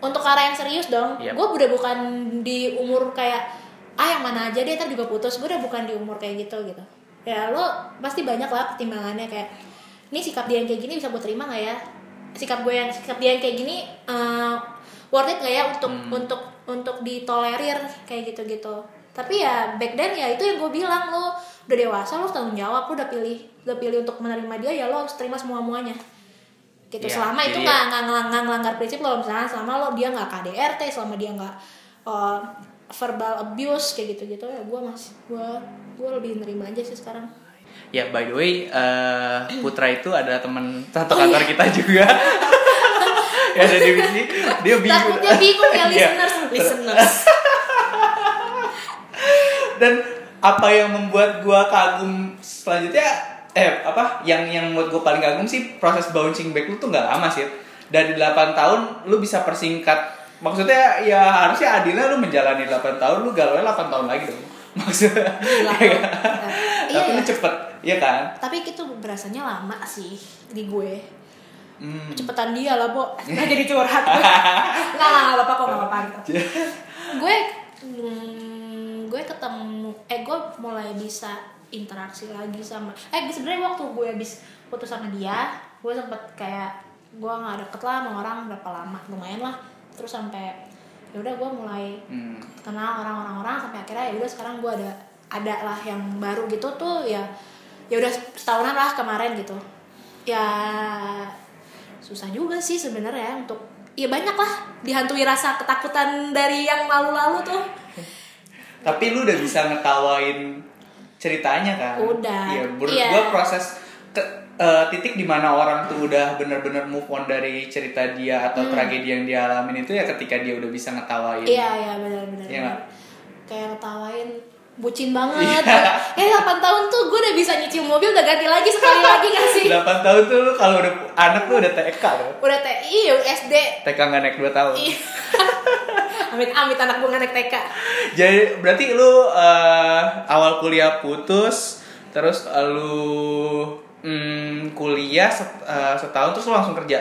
untuk arah yang serius dong. Yep. gue udah bukan di umur kayak ah yang mana aja dia ntar juga putus. Gue udah bukan di umur kayak gitu gitu. Ya lo pasti banyak lah pertimbangannya kayak ini sikap dia yang kayak gini bisa gue terima nggak ya? Sikap gue yang sikap dia yang kayak gini eh, worth it nggak ya untuk Hmm. untuk untuk ditolerir? Kayak gitu gitu tapi ya back then ya itu yang gue bilang lo udah dewasa lo harus tanggung jawab lo udah pilih udah pilih untuk menerima dia ya lo harus terima semua muanya gitu Iya, selama itu jadi nggak nggak nggak nggak ngelanggar prinsip lo misalnya selama lo dia nggak KDRT selama dia nggak uh, verbal abuse kayak gitu gitu ya gue masih gue gue lebih nerima aja sih sekarang Ya by the way, eh, *clears throat* Putra itu adalah teman satu Oh, kantor iya. kita juga. *laughs* ya ada di sini. Dia bingung. takutnya bingung ya *laughs* Iya. listeners listeners *laughs* Dan apa yang membuat gua kagum selanjutnya eh apa yang yang membuat gua paling kagum sih proses bouncing back lu tuh nggak lama sih. Dari 8 tahun lu bisa persingkat maksudnya ya harusnya adilnya lu menjalani 8 tahun lu galau 8 tahun lagi dong. *laughs* Maksudnya Gila, ya kan? Iya, Tapi lu iya. cepet, ya kan? tapi itu berasanya lama sih di gue Hmm. cepetan dia lah bo *laughs* nggak jadi curhat gue *laughs* nggak nggak nggak apa-apa kok nggak apa-apa gitu. gue hmm, gue ketemu eh gue mulai bisa interaksi lagi sama eh sebenarnya waktu gue habis putus sama dia gue sempet kayak gue nggak deket lah sama orang berapa lama lumayan lah. Terus sampai ya udah gue mulai Hmm. kenal orang-orang orang sampai akhirnya ya udah sekarang gue ada ada lah yang baru gitu tuh ya ya udah setahunan lah kemarin gitu. Ya susah juga sih sebenarnya untuk ya banyak lah dihantui rasa ketakutan dari yang lalu-lalu tuh. Tapi lu udah bisa ngetawain ceritanya kan? Udah, Iya, menurut iya. gua proses ke, eh, titik di mana orang tuh udah bener-bener move on dari cerita dia atau tragedi yang dia alamin itu ya ketika dia udah bisa ngetawain. Hmm. iya iya benar-benar Iya nggak? kayak ngetawain bucin banget eh 8 tahun tuh gue udah bisa nyicil mobil udah ganti lagi sekali *laughs* lagi gak sih 8 tahun tuh kalau udah anak tuh udah TK tuh. udah TI SD TK nggak naik 2 tahun. Iya. *laughs* amit amit anak gue nggak naik TK Jadi berarti lu eh, awal kuliah putus terus lu mm, kuliah set- eh, setahun terus lu langsung kerja.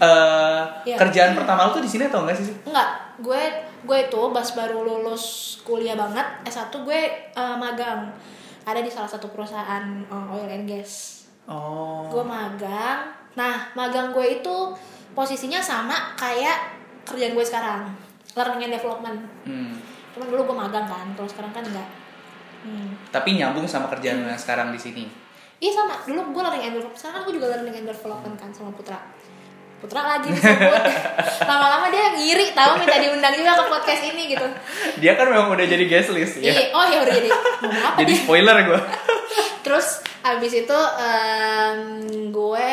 Eh, Iya. kerjaan pertama lu tuh di sini atau enggak sih? Enggak, gue gue itu pas baru lulus kuliah banget S1 gue eh, magang ada di salah satu perusahaan eh, oil and gas. Oh. Gue magang. Nah, magang gue itu posisinya sama kayak kerjaan gue sekarang, learning and development. Hmm. Cuman dulu gue magang kan, kalau sekarang kan enggak. Hmm. Tapi nyambung sama kerjaan lu yang sekarang di sini. Iya sama, dulu gue learning and development, sekarang kan gue juga learning and development kan sama Putra. Putra lagi disebut. *laughs* Lama-lama dia ngiri tahu minta diundang juga ke podcast ini gitu. Dia kan memang udah jadi guest list ya. Iya, oh ya udah jadi ngomong apa Jadi dia? spoiler gue. *laughs* Terus abis itu em, gue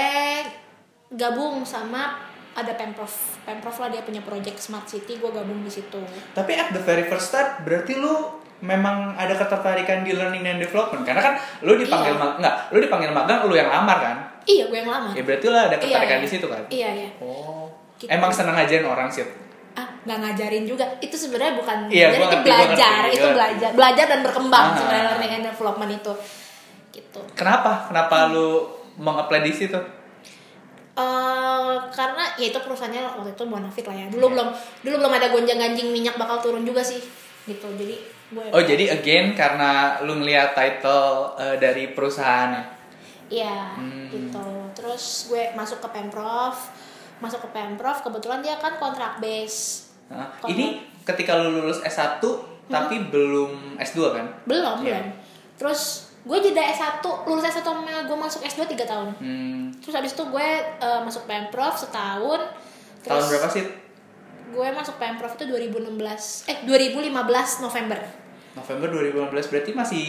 gabung sama ada pemprov, pemprov lah dia punya project smart city, gue gabung di situ. Tapi at the very first start berarti lu memang ada ketertarikan di learning and development karena kan lu dipanggil Iya. enggak, lu dipanggil magang lu yang lamar kan? Iya, gue yang lama. Ya berarti lu ada Iya, ketertarikan iya. di situ kan? Iya iya. Oh. Gitu. Emang senang ngajarin orang sih. Ah, nggak ngajarin juga. Itu sebenarnya bukan Iya, ngajarin, itu ngerti, belajar, ngerti, itu belajar, belajar dan berkembang Ah. sebenarnya learning and development itu. Gitu. Kenapa? Kenapa lu mengapply di situ? Eh, karena ya itu perusahaannya waktu itu bonafit lah ya. Dulu belum dulu belum ada gonjang-ganjing minyak bakal turun juga sih. Gitu. Jadi gue Oh jadi again karena lu ngeliat title eh, dari perusahaannya. Iya, Hmm. gitu. Terus gue masuk ke Pemprov, masuk ke Pemprov kebetulan dia kan kontrak base. Nah, Kalau- ini ketika lu lulus S1 tapi belum S2 kan? Belum, Iya. belum. Terus gue jeda S1, lulus S1 sama gue masuk S2 3 tahun. Hmm, Terus habis itu gue eh, masuk Pemprov setahun. tahun Terus berapa sih? Gue masuk Pemprov itu 2016. Eh 2015 November. November 2015 berarti masih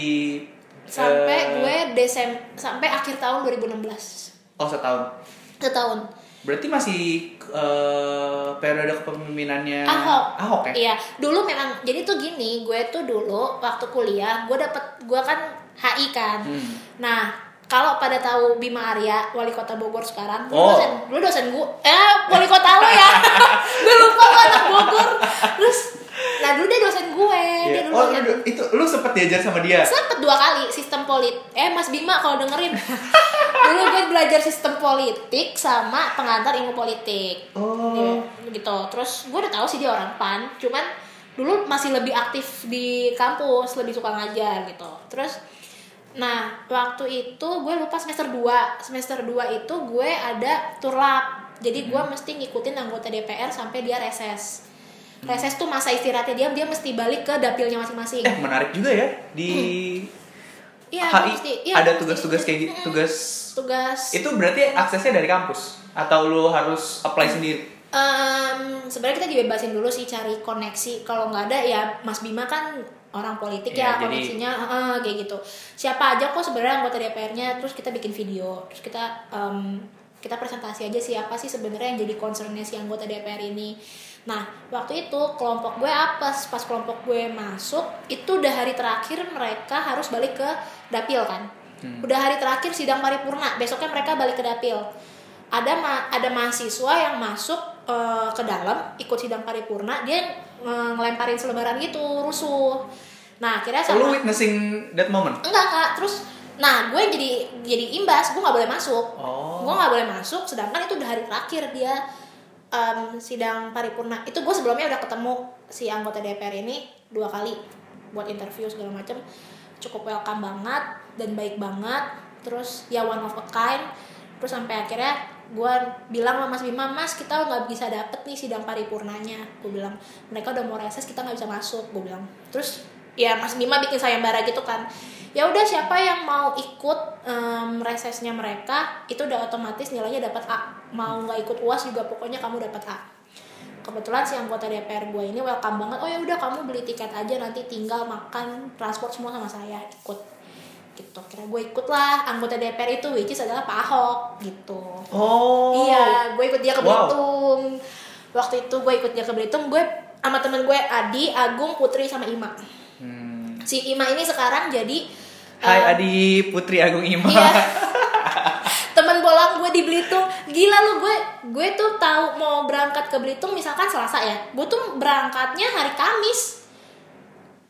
Sampai eh, gue Desember sampai akhir tahun 2016. Oh setahun. Setahun. Berarti masih eh, periode kepemimpinannya Ahok. Ahok ya? Iya, dulu memang jadi tuh gini, gue tuh dulu waktu kuliah, gue dapet gue kan HI kan. Hmm. Nah, kalau pada tahu Bima Arya, wali kota Bogor sekarang, dulu Oh. dosen, dulu dosen gue, eh wali kota lo ya, *laughs* gue lupa gue anak Bogor. Terus, nah dulu dia dosen gue, dia Iya. dulu Oh, dosen. lu, itu lu sempet diajar sama dia? Sempet dua kali sistem polit. Eh Mas Bima kalau dengerin, *laughs* dulu gue belajar sistem politik sama pengantar ilmu politik. Oh. Iya, gitu. Terus gue udah tahu sih dia orang pan, cuman dulu masih lebih aktif di kampus, lebih suka ngajar gitu. Terus nah, waktu itu gue lupa semester 2. Semester 2 itu gue ada turlap. jadi gue mesti ngikutin anggota DPR sampai dia reses reses tuh masa istirahatnya dia dia mesti balik ke dapilnya masing-masing Eh menarik juga ya di *clears throat* Iya, HI mesti. Iya, ada tugas-tugas kayak gitu. Tugas tugas itu berarti aksesnya dari kampus atau lu harus apply sendiri? Em, sebenarnya kita dibebasin dulu sih cari koneksi kalau nggak ada ya Mas Bima kan orang politik Iya, ya jadi- koneksinya eh, kayak gitu siapa aja kok sebenarnya anggota DPR-nya terus kita bikin video terus kita em, kita presentasi aja siapa sih sebenarnya yang jadi concernnya si anggota DPR ini nah waktu itu kelompok gue apes. Pas kelompok gue masuk itu udah hari terakhir mereka harus balik ke dapil kan? Udah hari terakhir sidang paripurna. Besoknya mereka balik ke dapil. Ada ma- ada mahasiswa yang masuk eh, ke dalam ikut sidang paripurna. Dia nge- ngelemparin selebaran gitu rusuh. Nah akhirnya Oh, lu sama witnessing that moment? enggak enggak terus nah gue jadi jadi imbas. Gue nggak boleh masuk. Oh. gue nggak boleh masuk sedangkan itu udah hari terakhir dia em, sidang paripurna. Itu gue sebelumnya udah ketemu si anggota DPR ini dua kali buat interview segala macam cukup welcome banget dan baik banget. Terus ya one of a kind. Terus sampai akhirnya gue bilang sama Mas Bima Mas kita nggak bisa dapet nih sidang paripurnanya. Gue bilang mereka udah mau reses kita nggak bisa masuk. Gue bilang. Terus ya Mas Bima bikin sayembara gitu kan. Ya udah siapa yang mau ikut em, resesnya mereka itu udah otomatis nilainya dapat A mau nggak ikut uas juga pokoknya kamu dapat A kebetulan si anggota DPR gue ini welcome banget oh ya udah kamu beli tiket aja nanti tinggal makan transport semua sama saya ikut gitu kira gue ikut lah anggota DPR itu which is adalah Pak Ahok gitu Oh. Iya, gue ikut dia ke Wow. Belitung. Waktu itu gue ikut dia ke Belitung, gue sama temen gue Adi, Agung, Putri sama Ima. Hmm. Si Ima ini sekarang jadi Hai eh, Adi Putri Agung Ima. Iya. *laughs* bolang gue di Belitung. Gila lu gue gue tuh tahu mau berangkat ke Belitung misalkan Selasa ya. Gue tuh berangkatnya hari Kamis.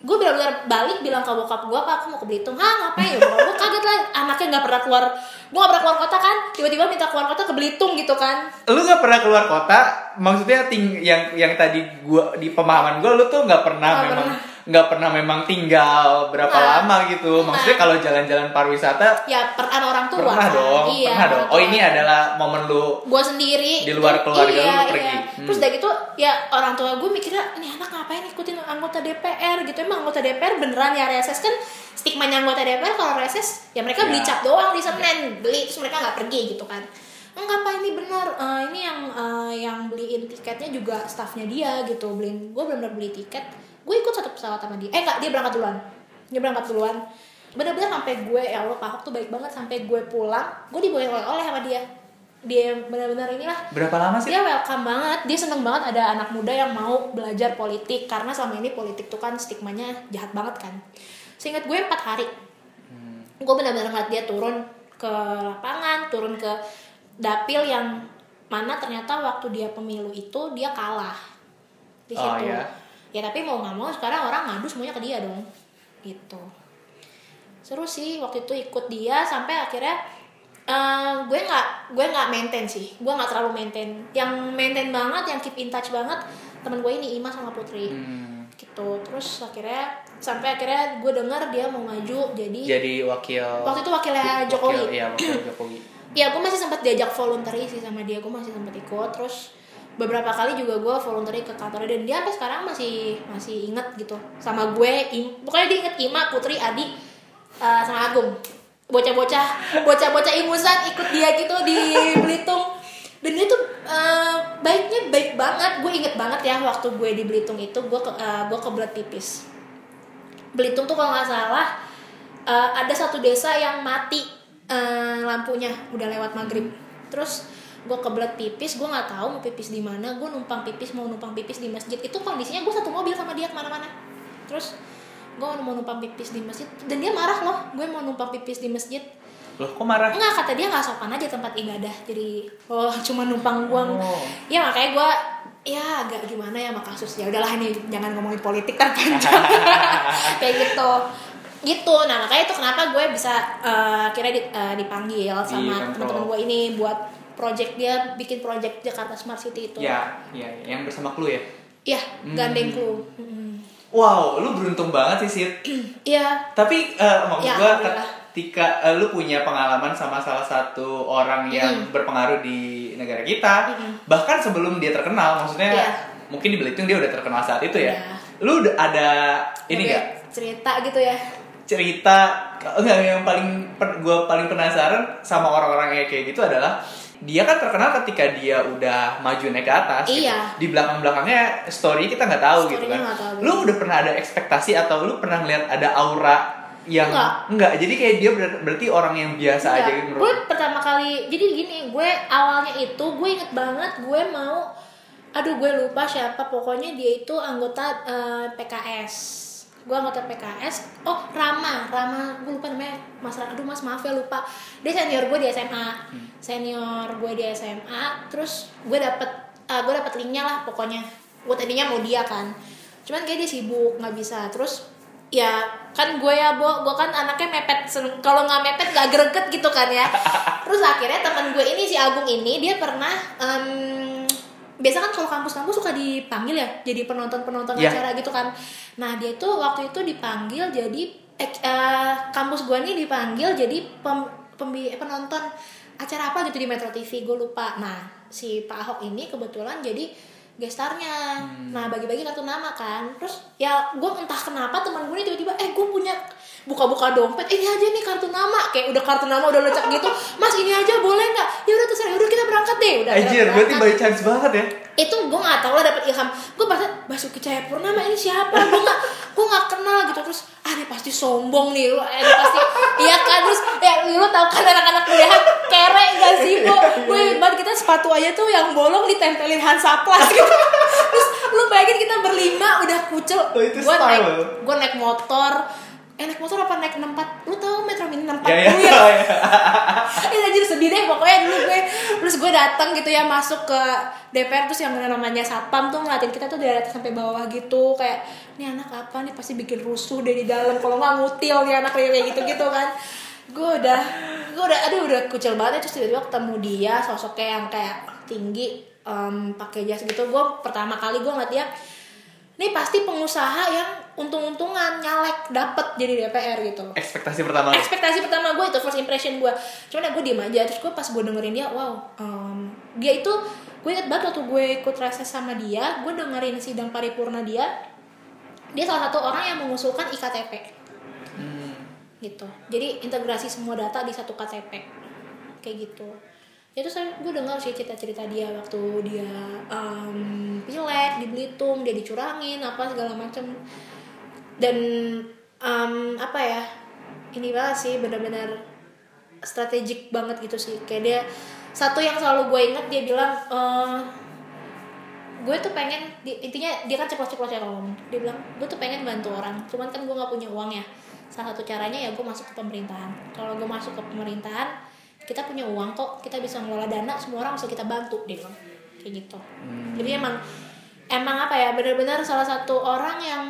Gue benar-benar balik bilang ke bokap gue, Pak, aku mau ke Belitung. Hah, ngapain? Ya, gue kaget lah. Anaknya nggak pernah keluar. Gue nggak pernah keluar kota kan. Tiba-tiba minta keluar kota ke Belitung gitu kan. lu nggak pernah keluar kota maksudnya ting yang yang tadi gua di pemahaman gua lu tuh nggak pernah Nggak memang pernah. Nggak pernah memang tinggal berapa Nah. lama gitu maksudnya Nah. kalau jalan-jalan pariwisata Ya, per sama orang tua. pernah kan. dong Iya, pernah dong oh ini adalah momen lu gue sendiri Di luar keluarga iya, lu pergi. iya. Hmm. terus udah gitu ya orang tua gue mikirnya ini anak ngapain ikutin anggota DPR gitu emang anggota DPR beneran ya reses kan stigmanya anggota DPR kalau reses ya mereka beli Ya. cap doang di Senin beli terus mereka nggak pergi gitu kan enggak pak ini benar Eh, ini yang eh, yang beliin tiketnya juga staffnya dia gitu beliin gue benar-benar beli tiket gue ikut satu pesawat sama dia. Eh enggak dia berangkat duluan. Dia berangkat duluan. Bener-bener sampai gue ya Allah Pak Ahok tuh baik banget. Sampai gue pulang gue dibawain oleh-oleh sama dia. Dia benar-benar inilah. Berapa lama sih? Dia welcome banget. Dia seneng banget ada anak muda yang mau belajar politik. Karena selama ini politik tuh kan stigmanya jahat banget kan. Seingat gue empat hari. Gue benar-benar ngeliat dia turun ke lapangan turun ke dapil yang mana ternyata waktu dia pemilu itu dia kalah. Di Oh, situ. iya. Ya tapi mau nggak mau sekarang orang ngadu semuanya ke dia dong. Gitu. Seru sih waktu itu ikut dia sampai akhirnya eh, gue nggak gue nggak maintain sih. Gue nggak terlalu maintain. Yang maintain banget yang keep in touch banget temen gue ini Ima sama Putri. Hmm, gitu. Terus akhirnya sampai akhirnya gue dengar dia mau maju jadi jadi wakil waktu itu wakilnya wakil- Jokowi. iya wakil Jokowi. *clears throat* Ya gue masih sempat diajak voluntary sih sama dia. Gue masih sempat ikut. Terus beberapa kali juga gue voluntary ke kantornya dan dia sampai sekarang masih masih inget gitu sama gue Im- pokoknya dia inget Ima Putri Adi uh, sama Agung. Bocah-bocah bocah-bocah imusan ikut dia gitu di Belitung. Dan dia tuh uh, baiknya baik banget. Gue inget banget ya waktu gue di Belitung itu gue ke uh, gue kebelet pipis. Belitung tuh kalau nggak salah uh, ada satu desa yang mati uh, lampunya udah lewat maghrib. Terus gue kebelet pipis gue nggak tahu mau pipis di mana gue numpang pipis mau numpang pipis di masjid. Itu kondisinya gue satu mobil sama dia ke mana-mana. Terus gue mau numpang pipis di masjid dan dia marah loh gue mau numpang pipis di masjid. Loh kok marah? Enggak, kata dia nggak sopan aja tempat ibadah jadi oh *laughs* cuma numpang buang Oh. ya makanya gue ya agak gimana ya sama kasus. Ya udahlah ini jangan ngomongin politik terpanjang. *laughs* Kayak gitu. Gitu. Nah makanya itu kenapa gue bisa eh, akhirnya di- eh, dipanggil sama Dikontrol. teman-teman gue ini buat project dia bikin project Jakarta Smart City itu. Ya ya yang bersama Clue ya? Iya, Hmm. gandeng clue. Mm. wow lu beruntung banget sih Sid. *clears throat* Iya. Tapi eh, maksud Ya, gua ketika eh, lu punya pengalaman sama salah satu orang yang berpengaruh di negara kita, bahkan sebelum dia terkenal, maksudnya Iya. mungkin di Belitung dia udah terkenal saat itu ya. Iya. Lu udah ada ini Oke, nggak? cerita gitu ya. Cerita enggak yang paling gue paling penasaran sama orang-orang kayak gitu adalah dia kan terkenal ketika dia udah maju naik ke atas gitu. Iya. di belakang belakangnya story kita nggak tahu gitu kan tahu. lu udah pernah ada ekspektasi atau lu pernah ngeliat ada aura yang Nggak. enggak jadi kayak dia ber- berarti orang yang biasa aja Enggak, gitu gue pertama kali jadi gini gue awalnya itu gue inget banget gue mau aduh gue lupa siapa pokoknya dia itu anggota eh, PKS gue anggota PKS oh Rama Rama gue lupa namanya Mas Ra- aduh Mas maaf ya lupa. Dia senior gue di SMA senior gue di SMA terus gue dapet eh, gue dapet linknya lah pokoknya. Gue tadinya mau dia kan. Cuman kayak dia sibuk nggak bisa. Terus ya kan gue ya bo gue kan anaknya mepet kalau nggak mepet nggak greget gitu kan ya. *laughs* Terus akhirnya teman gue ini si Agung ini dia pernah em, biasa kan kalau kampus-kampus suka dipanggil ya jadi penonton-penonton Iya. acara gitu kan nah dia tuh waktu itu dipanggil jadi eh, eh, kampus gue nih dipanggil jadi pem, pembi- penonton acara apa gitu di Metro TV gue lupa nah si Pak Ahok ini kebetulan jadi gestarnya. Nah bagi-bagi kartu nama kan. Terus ya gue entah kenapa teman gue ini tiba-tiba eh gue punya buka-buka dompet eh, ini aja nih kartu nama. Kayak udah kartu nama udah lecek gitu mas ini aja boleh nggak? Ya udah terserah. Udah kita berangkat deh. Udah Anjir, akhirnya berarti by chance banget ya itu gue nggak tahu lah dapet ilham. Gue pas Basuki Cahayapurnama ini siapa? Gue nggak gue nggak kenal gitu. Terus ah ini pasti sombong nih. Lu eh, ini pasti iya kan? Terus ya lu tau kan anak-anak kuliah kere gak sih? Bu gue banget kita sepatu aja tuh yang bolong ditempelin Hansaplas gitu. Terus lu bayangin kita berlima udah kucel. Oh, gue naik gue naik motor. Eh naik motor apa? Naik 64 lu tau Metro Mini 64 ya ya, *laughs* ya? *laughs* ya. Ini anjir sedih deh pokoknya dulu gue Terus gue datang gitu ya masuk ke DPR Terus yang namanya satpam tuh ngeliatin kita tuh dari atas sampai bawah gitu Kayak ini anak apa nih pasti bikin rusuh di dalam Kalau nggak ngutil nih anak kayak gitu gitu kan Gue udah Gue udah aduh udah kucel banget Terus tiba-tiba ketemu dia sosoknya yang kayak tinggi em, pakai jas gitu Gue pertama kali gue ngeliat dia ini pasti pengusaha yang untung-untungan nyalek dapet jadi DPR gitu loh. Ekspektasi pertama. Ekspektasi pertama gue itu first impression gue cuman ya gue diem aja terus gue pas gue dengerin dia wow em, dia itu gue inget banget waktu gue ikut reses sama dia gue dengerin sidang paripurna dia dia salah satu orang yang mengusulkan iktp Hmm. gitu. Jadi integrasi semua data di satu KTP kayak gitu itu saya gue dengar sih cerita-cerita dia waktu dia em, pilek di Belitung dia dicurangin apa segala macam dan em, apa ya ini banget sih benar-benar strategik banget gitu sih. Kayak dia satu yang selalu gue inget dia bilang eh, gue tuh pengen di- intinya dia kan ceplos-ceplos ya kalau dia bilang gue tuh pengen bantu orang cuman kan gue nggak punya uang ya. Salah satu caranya ya gue masuk ke pemerintahan. Kalau gue masuk ke pemerintahan kita punya uang kok kita bisa ngelola dana semua orang bisa kita bantu dia bilang. Kayak gitu. Jadi emang emang apa ya benar-benar salah satu orang yang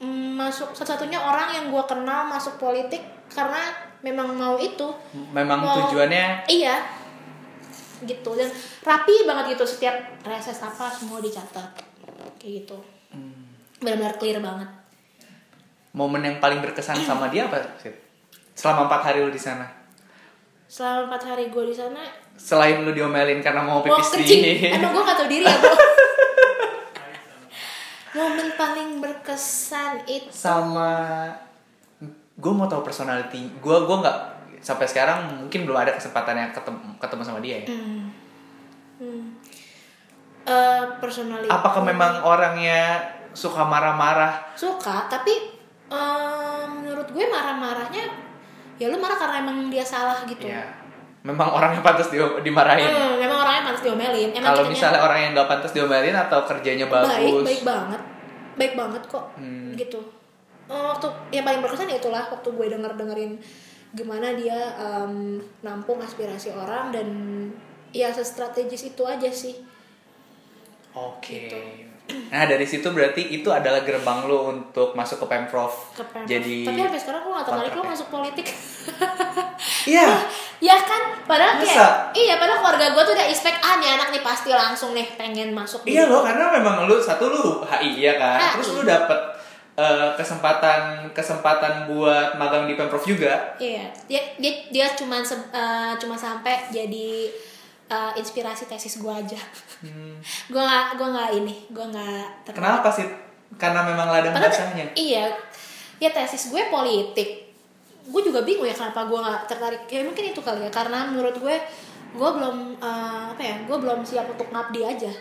mm, masuk satu-satunya orang yang gue kenal masuk politik karena memang mau itu. Memang Mau- tujuannya? Iya. Gitu dan rapi banget gitu setiap reses apa semua dicatat. Kayak gitu. Benar-benar clear banget. Momen yang paling berkesan sama dia apa Sid? selama empat hari lu di sana selama empat hari gue di sana selain lu diomelin karena mau mau pipis kencing. Di emang gue gak tau diri ya bro. *laughs* Momen paling berkesan itu sama gue mau tahu personality gue gue nggak sampai sekarang mungkin belum ada kesempatan yang ketemu ketemu sama dia ya. Hmm. Hmm. Eh, personality. Apakah memang orangnya suka marah-marah? Suka tapi em, menurut gue marah-marahnya ya lu marah karena emang dia salah gitu. Ya memang orangnya pantas di, dimarahin. Hmm, memang orangnya pantas diomelin. Emang kalau misalnya orang yang nggak pantas diomelin atau kerjanya bagus baik baik banget. Baik banget kok. Hmm. gitu. Eh, waktu yang paling berkesan ya itulah waktu gue denger dengerin gimana dia em, nampung aspirasi orang dan ya sestrategis itu aja sih. Oke. Gitu. Nah dari situ berarti itu adalah gerbang lo untuk masuk ke pemprov. ke Pemprov. Jadi. tapi sampai sekarang gue gak tertarik lo masuk politik *laughs* Iya. ya kan padahal kayak Masa? iya padahal keluarga gue tuh udah expect ah nih anak nih pasti langsung nih pengen masuk Iya loh karena memang lu satu lu HI ya kan. HI. Terus lu dapet eh, kesempatan kesempatan buat magang di pemprov juga. Iya, dia dia dia cuma se- eh, cuma sampai jadi eh, inspirasi tesis gue aja. *laughs* gue nggak gue nggak ini, gue nggak. Kenapa sih? Karena memang ladang basahnya. Iya, ya tesis gue politik. Gue juga bingung ya kenapa gue nggak tertarik. Ya mungkin itu kali ya, karena menurut gue gue belum eh, apa ya, gue belum siap untuk ngabdi aja.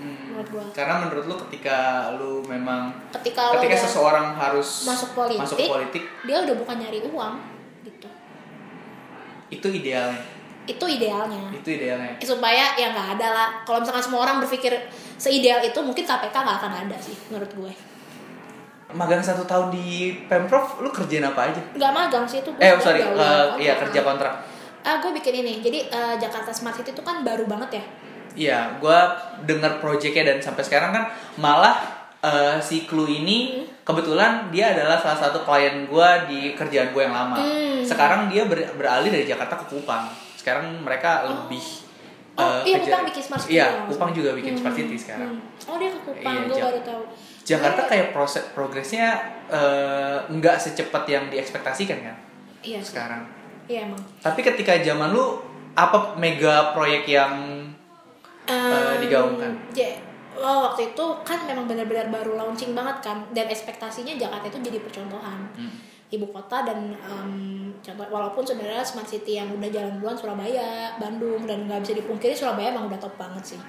Hmm. Menurut gue. Karena menurut lu ketika lu memang Ketika, ketika seseorang harus masuk politik, masuk politik dia udah bukan nyari uang gitu. itu idealnya. Itu idealnya. Itu idealnya. supaya ya nggak ada lah kalau misalkan semua orang berpikir seideal itu mungkin KPK nggak akan ada sih menurut gue Magang satu tahun di pemprov lu kerjain apa aja? nggak magang sih itu gue Eh sorry, eh, udah iya kerja kontrak. ah gue bikin ini jadi eh, Jakarta Smart City itu kan baru banget ya Iya, gua dengar proyeknya dan sampai sekarang kan malah eh, si Clue ini kebetulan dia adalah salah satu klien gua di kerjaan gue yang lama. Hmm. Sekarang dia ber- beralih dari Jakarta ke Kupang. Sekarang mereka lebih Oh, eh, iya, Kupang bikin smart city Iya, ya, Kupang juga bikin Hmm, smart city sekarang. hmm. oh dia ke Kupang Iya, gue baru tahu Jakarta Gue- kayak proses progresnya eh, nggak secepat yang diekspektasikan kan iya sih. sekarang. iya emang Tapi ketika zaman lu apa mega proyek yang Em, digaungkan? ja- oh, waktu itu kan memang benar-benar baru launching banget kan dan ekspektasinya Jakarta itu jadi percontohan Hmm. Ibu kota dan em, contoh walaupun sebenarnya smart city yang udah jalan duluan Surabaya, Bandung dan nggak bisa dipungkiri Surabaya emang udah top banget sih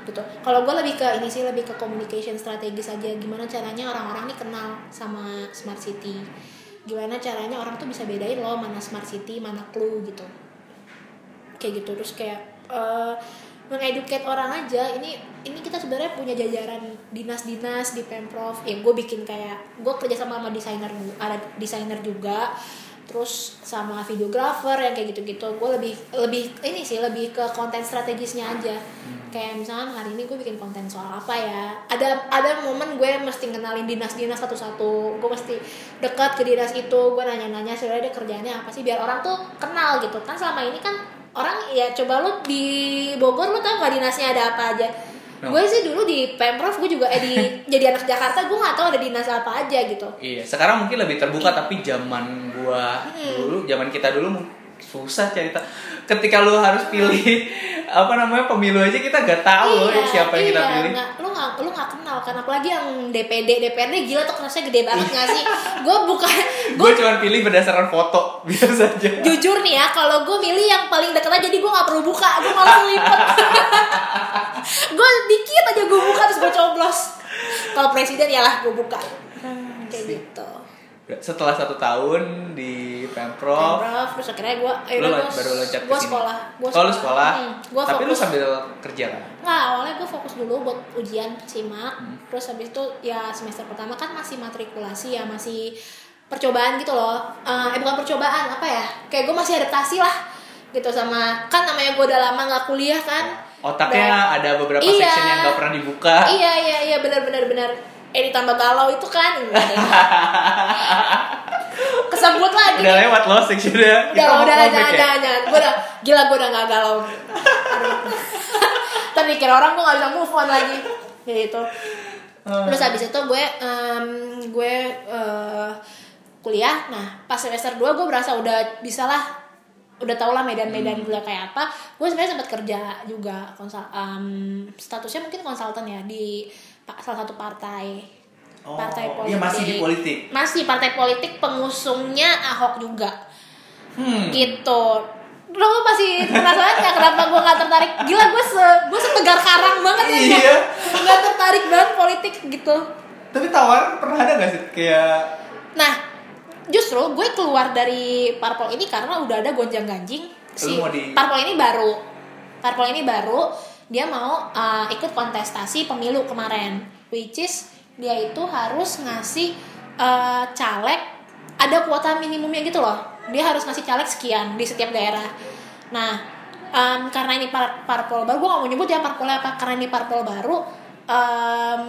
gitu. Kalau gue lebih ke ini sih lebih ke communication strategis aja gimana caranya orang-orang nih kenal sama smart city. Gimana caranya orang tuh bisa bedain loh mana smart city, mana clue gitu. Kayak gitu terus kayak eh mengeduket orang aja ini ini kita sebenarnya punya jajaran dinas-dinas di pemprov. Ya gue bikin kayak gue kerja sama sama desainer ada desainer juga terus sama videographer yang kayak gitu-gitu. Gue lebih lebih ini sih lebih ke konten strategisnya aja. Kayak misalkan hari ini gue bikin konten soal apa ya ada ada momen gue mesti kenalin dinas-dinas satu-satu. Gue mesti dekat ke dinas itu gue nanya-nanya sebenarnya dia kerjaannya apa sih biar orang tuh kenal gitu. Kan selama ini kan orang ya coba lu di Bogor lu tau gak dinasnya ada apa aja No. gue sih dulu di pemprov gue juga eh di *laughs* jadi anak Jakarta gue nggak tahu ada dinas apa aja gitu Iya, sekarang mungkin lebih terbuka tapi zaman gua Hmm. dulu, zaman kita dulu susah cerita. Ketika lu harus pilih *laughs* apa namanya pemilu aja kita gak tahu iya, siapa yang kita iya, pilih. nggak- lu nggak lu nggak kenal kan apalagi yang DPD DPRD gila tuh kerasnya gede banget nggak sih? Gue bukan *laughs* gue cuma pilih berdasarkan foto *laughs* biasa aja. jujur nih ya kalau gue milih yang paling deket aja jadi gue nggak perlu buka gue malah lipet gue dikit aja gue buka terus gue coblos. Kalau presiden ya lah gue buka. Kayak gitu Setelah satu tahun di pemprov, Pemprov, terus akhirnya gue eh, lu gue baru loncat gue sekolah gue Oh, lu sekolah. gue tapi lu fokus sambil kerja kan? Nggak, awalnya gue fokus dulu buat ujian simak Hmm. terus habis itu ya semester pertama kan masih matrikulasi ya masih percobaan gitu loh Eh, eh bukan percobaan apa ya kayak gue masih adaptasi lah gitu sama kan namanya gue udah lama nggak kuliah kan Otaknya ada beberapa Iya. section yang gak pernah dibuka. iya iya iya benar benar benar eh ditambah galau itu kan kesebut lagi. Udah lewat loh sectionnya. udah udah jangan ya? jangan jangan. Gue udah gila gue udah gak galau. Tapi orang gue gak bisa move on lagi. Kayak gitu terus habis itu gue em, gue eh, kuliah. Nah pas semester 2 gue berasa udah bisa lah. Udah tau lah medan-medan kuliah kayak apa. Gue sebenarnya sempat kerja juga konsul em, statusnya mungkin konsultan ya di salah satu partai. Oh, partai politik iya masih di politik. masih partai politik pengusungnya Ahok juga. Hmm. gitu. Lo masih penasaran nggak kenapa gue nggak tertarik. Gila gue se gue setegar karang banget ya. Iya. nggak tertarik banget politik gitu. Tapi tawaran pernah ada gak sih kayak nah justru gue keluar dari parpol ini karena udah ada gonjang ganjing. Si di- parpol ini baru. Parpol ini baru dia mau uh, ikut kontestasi pemilu kemarin. Which is dia itu harus ngasih uh, caleg ada kuota minimumnya gitu loh. Dia harus ngasih caleg sekian di setiap daerah. Nah um, karena ini par parpol baru gue gak mau nyebut ya parpolnya apa karena ini parpol baru um,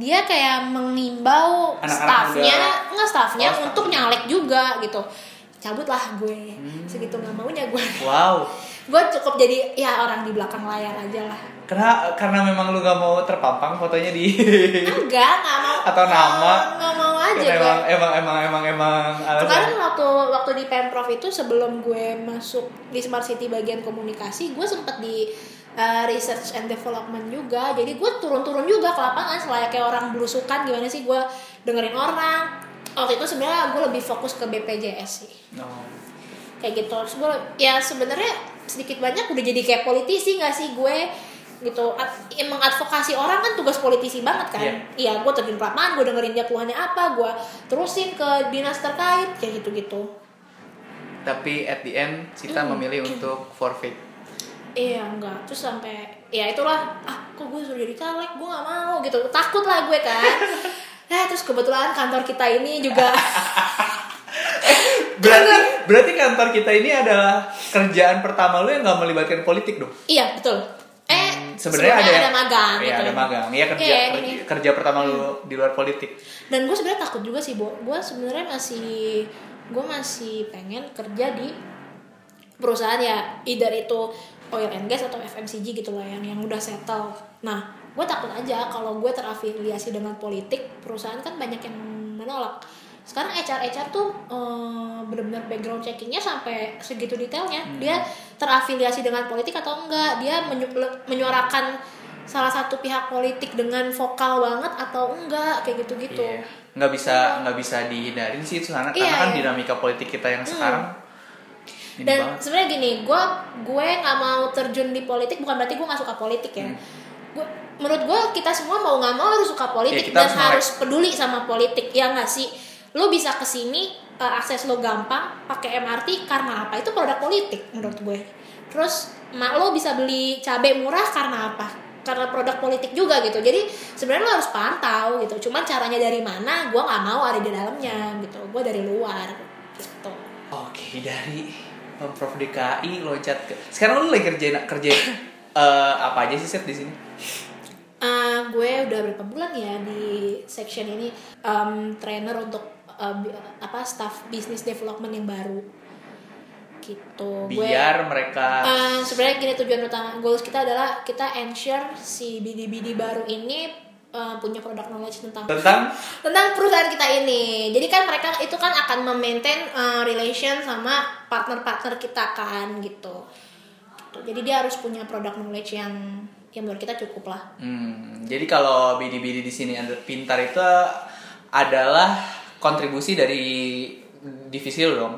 dia kayak mengimbau staffnya nggak staffnya Oh, staff. untuk nyalek juga gitu. Cabut lah gue segitu nggak maunya gue. Wow. Gue cukup jadi ya orang di belakang layar aja lah Karena karena memang lu gak mau terpampang fotonya di enggak nggak mau Atau nama. nggak mau aja Kan gue emang, emang emang emang emang Kemarin waktu waktu di pemprov itu sebelum gue masuk di smart city bagian komunikasi, gue sempet di uh, research and development juga. Jadi gue turun-turun juga ke lapangan selayaknya orang belusukan gimana sih gue dengerin orang. Waktu itu sebenarnya gue lebih fokus ke BPJS sih. No. Kayak gitu. Terus gue ya sebenarnya sedikit banyak udah jadi kayak politisi gak sih gue? Gitu. Ad- emang advokasi orang kan tugas politisi banget kan? Iya. iya gue terjun lapangan gue dengerin dia keluhannya apa gue terusin ke dinas terkait kayak gitu gitu Tapi at the end Sita Hmm. memilih untuk forfeit. Iya enggak. Terus sampai ya itulah ah kok gue suruh jadi caleg? Gue nggak mau gitu. Takut lah gue kan. *laughs* Nah terus kebetulan kantor kita ini juga *laughs* Berarti berarti kantor kita ini adalah kerjaan pertama lu yang nggak melibatkan politik dong. iya betul. Eh Hmm, Sebenarnya ada ada magang Iya, gitu ada magang. Iya kerja Iya, kerja, kerja pertama lu di luar politik. dan gue sebenarnya takut juga sih bo. Gue sebenarnya masih gue masih pengen kerja di perusahaan ya either itu oil and gas atau FMCG gitu lah yang yang udah settle. Nah gue takut aja kalau gue terafiliasi dengan politik perusahaan kan banyak yang menolak sekarang HR HR tuh eh, bener-bener background checkingnya sampai segitu detailnya. Dia terafiliasi dengan politik atau enggak? Dia menyu- menyuarakan salah satu pihak politik dengan vokal banget atau enggak? Kayak gitu-gitu. Iya. Nggak bisa nggak bisa dihindarin sih itu karena Iya, karena kan iya. dinamika politik kita yang sekarang ini dan sebenarnya gini gue gue nggak mau terjun di politik bukan berarti gue nggak suka politik ya. Hmm. gue menurut gue kita semua mau nggak mau harus suka Ya, politik kita dan harus peduli sama politik ya nggak sih lo bisa ke sini eh, akses lo gampang pakai MRT karena apa? Itu produk politik menurut gue. Terus mak lo bisa beli cabai murah karena apa? Karena produk politik juga gitu. Jadi sebenarnya lo harus pantau gitu. Cuman caranya dari mana gue nggak mau ada di dalamnya gitu. Gue dari luar gitu. Oke dari pemprov DKI loncat ke sekarang lu lagi kerjain kerjain *coughs* eh, apa aja sih set di sini? Eh, gue udah berapa bulan ya di section ini em, trainer untuk bi- apa staff business development yang baru gitu gue Biar mereka eh, sebenarnya gini tujuan utama goals kita adalah kita ensure si BD-BD baru ini eh, punya product knowledge tentang tentang tentang perusahaan kita ini. Jadi kan mereka itu kan akan memaintain uh, relation sama partner-partner kita kan gitu. Gitu. Jadi dia harus punya product knowledge yang yang menurut kita cukup lah. Hmm, jadi kalau BD-BD di sini pintar itu adalah kontribusi dari divisi lu dong.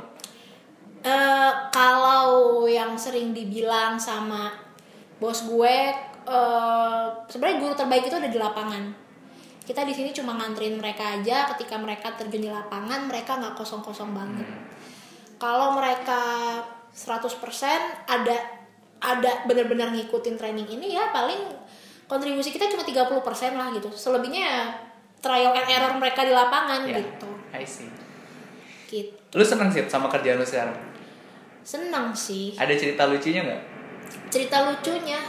Eh, kalau yang sering dibilang sama bos gue, eh, sebenarnya guru terbaik itu ada di lapangan. Kita di sini cuma nganterin mereka aja. Ketika mereka terjun di lapangan, mereka nggak kosong-kosong banget. Kalau mereka 100% ada ada benar-benar ngikutin training ini ya paling kontribusi kita cuma 30% lah gitu. Selebihnya ya trial and error mereka di lapangan Ya, gitu. I see. Gitu. Lu seneng sih sama kerjaan lu sekarang? Senang sih. Ada cerita lucunya nggak? cerita lucunya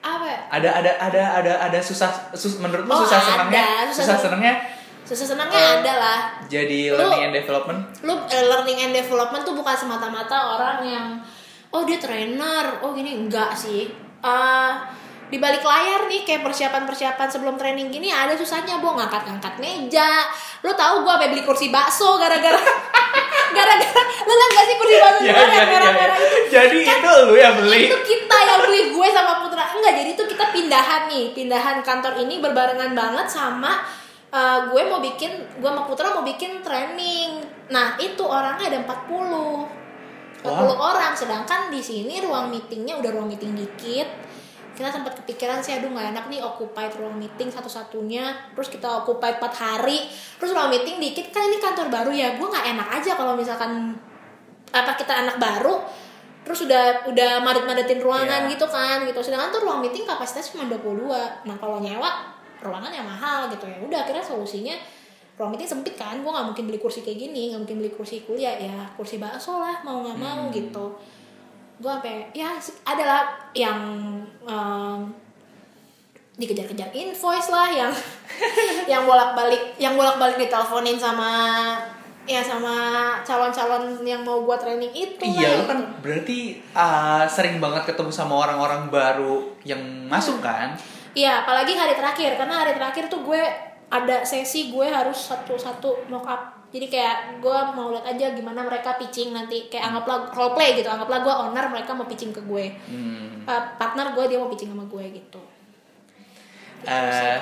apa? Ada ada ada ada ada susah sus, menurut lu Oh, susah ada. senangnya? Susah Susah senang- senangnya susah senangnya Eh, ada lah jadi Lu- learning and development? lu eh, learning and development tuh bukan semata-mata orang yang oh dia trainer oh gini enggak sih Eh, di balik layar nih kayak persiapan-persiapan sebelum training gini ada susahnya bu ngangkat-ngangkat meja. Lu tahu gua sampai beli kursi bakso gara-gara *laughs* gara-gara lu liat gak sih kursi bakso Iya, yang iya, iya, merah-merah iya. itu Jadi Kan itu lu yang beli. itu kita yang beli gue sama Putra. Enggak jadi itu kita pindahan nih. Pindahan kantor ini berbarengan banget sama uh, gue mau bikin gue sama Putra mau bikin training. Nah itu orangnya ada 40 40 orang. Sedangkan di sini ruang meetingnya udah ruang meeting dikit kita sempat kepikiran sih aduh nggak enak nih occupied ruang meeting satu-satunya. Terus kita occupied 4 hari. Terus ruang meeting dikit kan ini kantor baru ya gue nggak enak aja kalau misalkan apa kita anak baru. Terus udah udah madet-madetin ruangan Iya. gitu kan gitu. Sedangkan tuh ruang meeting kapasitas cuma 22 nah kalau nyewa ruangannya mahal gitu ya. Udah akhirnya solusinya ruang meeting sempit kan. Gue nggak mungkin beli kursi kayak gini nggak mungkin beli kursi kuliah. Ya kursi bakso lah mau nggak mau Hmm. gitu gue sampai ya adalah yang em, dikejar-kejar invoice lah yang *laughs* yang bolak-balik yang bolak-balik diteleponin sama ya sama calon-calon yang mau buat training itu Iya, lah, kan gitu. berarti ah, sering banget ketemu sama orang-orang baru yang masuk kan? Iya, apalagi hari terakhir karena hari terakhir tuh gue ada sesi gue harus satu-satu mock up jadi kayak gue mau lihat aja gimana mereka pitching nanti kayak anggaplah role play gitu anggaplah gue owner mereka mau pitching ke gue Hmm. Uh, partner gue dia mau pitching sama gue gitu Eh,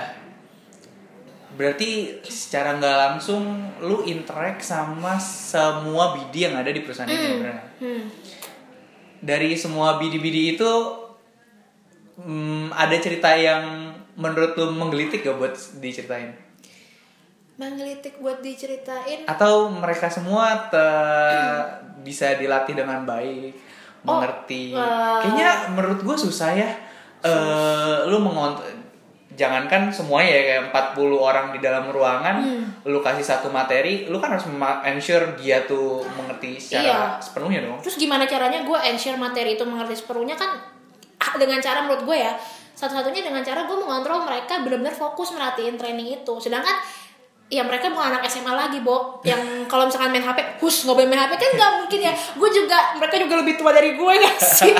berarti secara nggak langsung lu interact sama semua BD yang ada di perusahaan ini bener nggak? hmm. dari semua BD-BD itu hmm, ada cerita yang menurut lu menggelitik gak buat diceritain? Menggelitik buat diceritain Atau mereka semua te- *clears throat* bisa dilatih dengan baik, Oh, mengerti? eh. Kayaknya menurut gue susah ya. Eh, lu mengontrol jangankan semuanya ya kayak 40 orang di dalam ruangan, Hmm. lu kasih satu materi, lu kan harus ensure dia tuh mengerti secara Iya. sepenuhnya dong. terus gimana caranya gue ensure materi itu mengerti sepenuhnya kan ah, dengan cara menurut gue ya satu-satunya dengan cara gue mengontrol mereka benar-benar fokus merhatiin training itu sedangkan ya mereka bukan anak SMA lagi Bo. Yang kalau misalkan main HP hus nggak boleh main HP kan nggak mungkin ya. Gue juga mereka juga lebih tua dari gue gak *laughs* sih?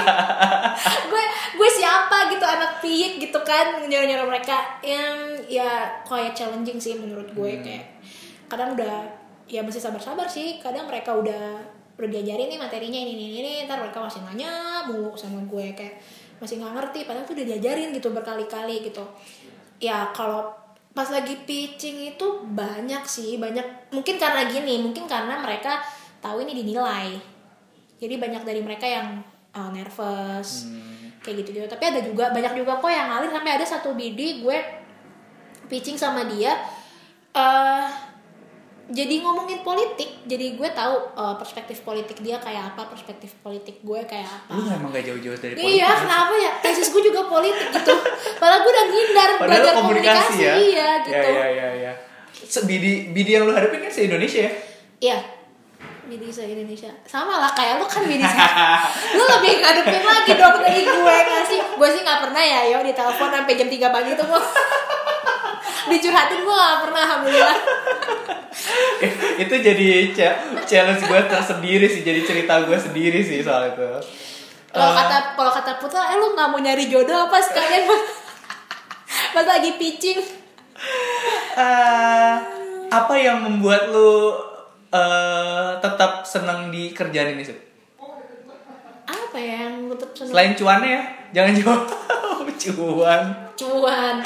Gue gue siapa gitu anak piik gitu kan nyuruh nyuruh mereka. Yang ya kayak challenging sih menurut gue kayak kadang udah ya masih sabar-sabar sih. Kadang mereka udah udah diajarin nih materinya ini ini ini ntar mereka masih nanya mulu sama gue kayak masih nggak ngerti. Padahal tuh udah diajarin gitu berkali-kali gitu. Ya kalau pas lagi pitching itu banyak sih banyak mungkin karena gini mungkin karena mereka tahu ini dinilai. Jadi banyak dari mereka yang uh, nervous kayak gitu gitu tapi ada juga banyak juga kok yang ngalir sampai ada satu BD gue pitching sama dia eh jadi ngomongin politik jadi gue tahu uh, perspektif politik dia kayak apa perspektif politik gue kayak apa Lu emang gak jauh-jauh dari politik. Iya, kenapa ya? Tesis gue juga politik gitu. Padahal gue udah ngindar Padahal belajar komunikasi, komunikasi, ya. iya gitu. Ya, ya, ya, ya. Bidi, bidi yang lu hadapin kan se Indonesia ya? Iya. Bidi se Indonesia. Sama lah kayak lu kan bidi se. *laughs* lu lebih ngadepin lagi dong dari gue nggak sih? Gue sih nggak pernah ya, yo di telepon sampai jam 3 pagi tuh. *laughs* Dicurhatin gue gak pernah alhamdulillah. *laughs* itu jadi cha- challenge gue tersendiri sih, jadi cerita gue sendiri sih soal itu. Kalau Eh, kata kalau kata Putra, eh lu nggak mau nyari jodoh apa sekalian pas, *laughs* pas lagi pitching? eh, apa yang membuat lu eh, tetap seneng di kerjaan ini sih? Apa ya yang tetap seneng? Selain cuannya ya, jangan jawab *laughs* cuan. Cuan.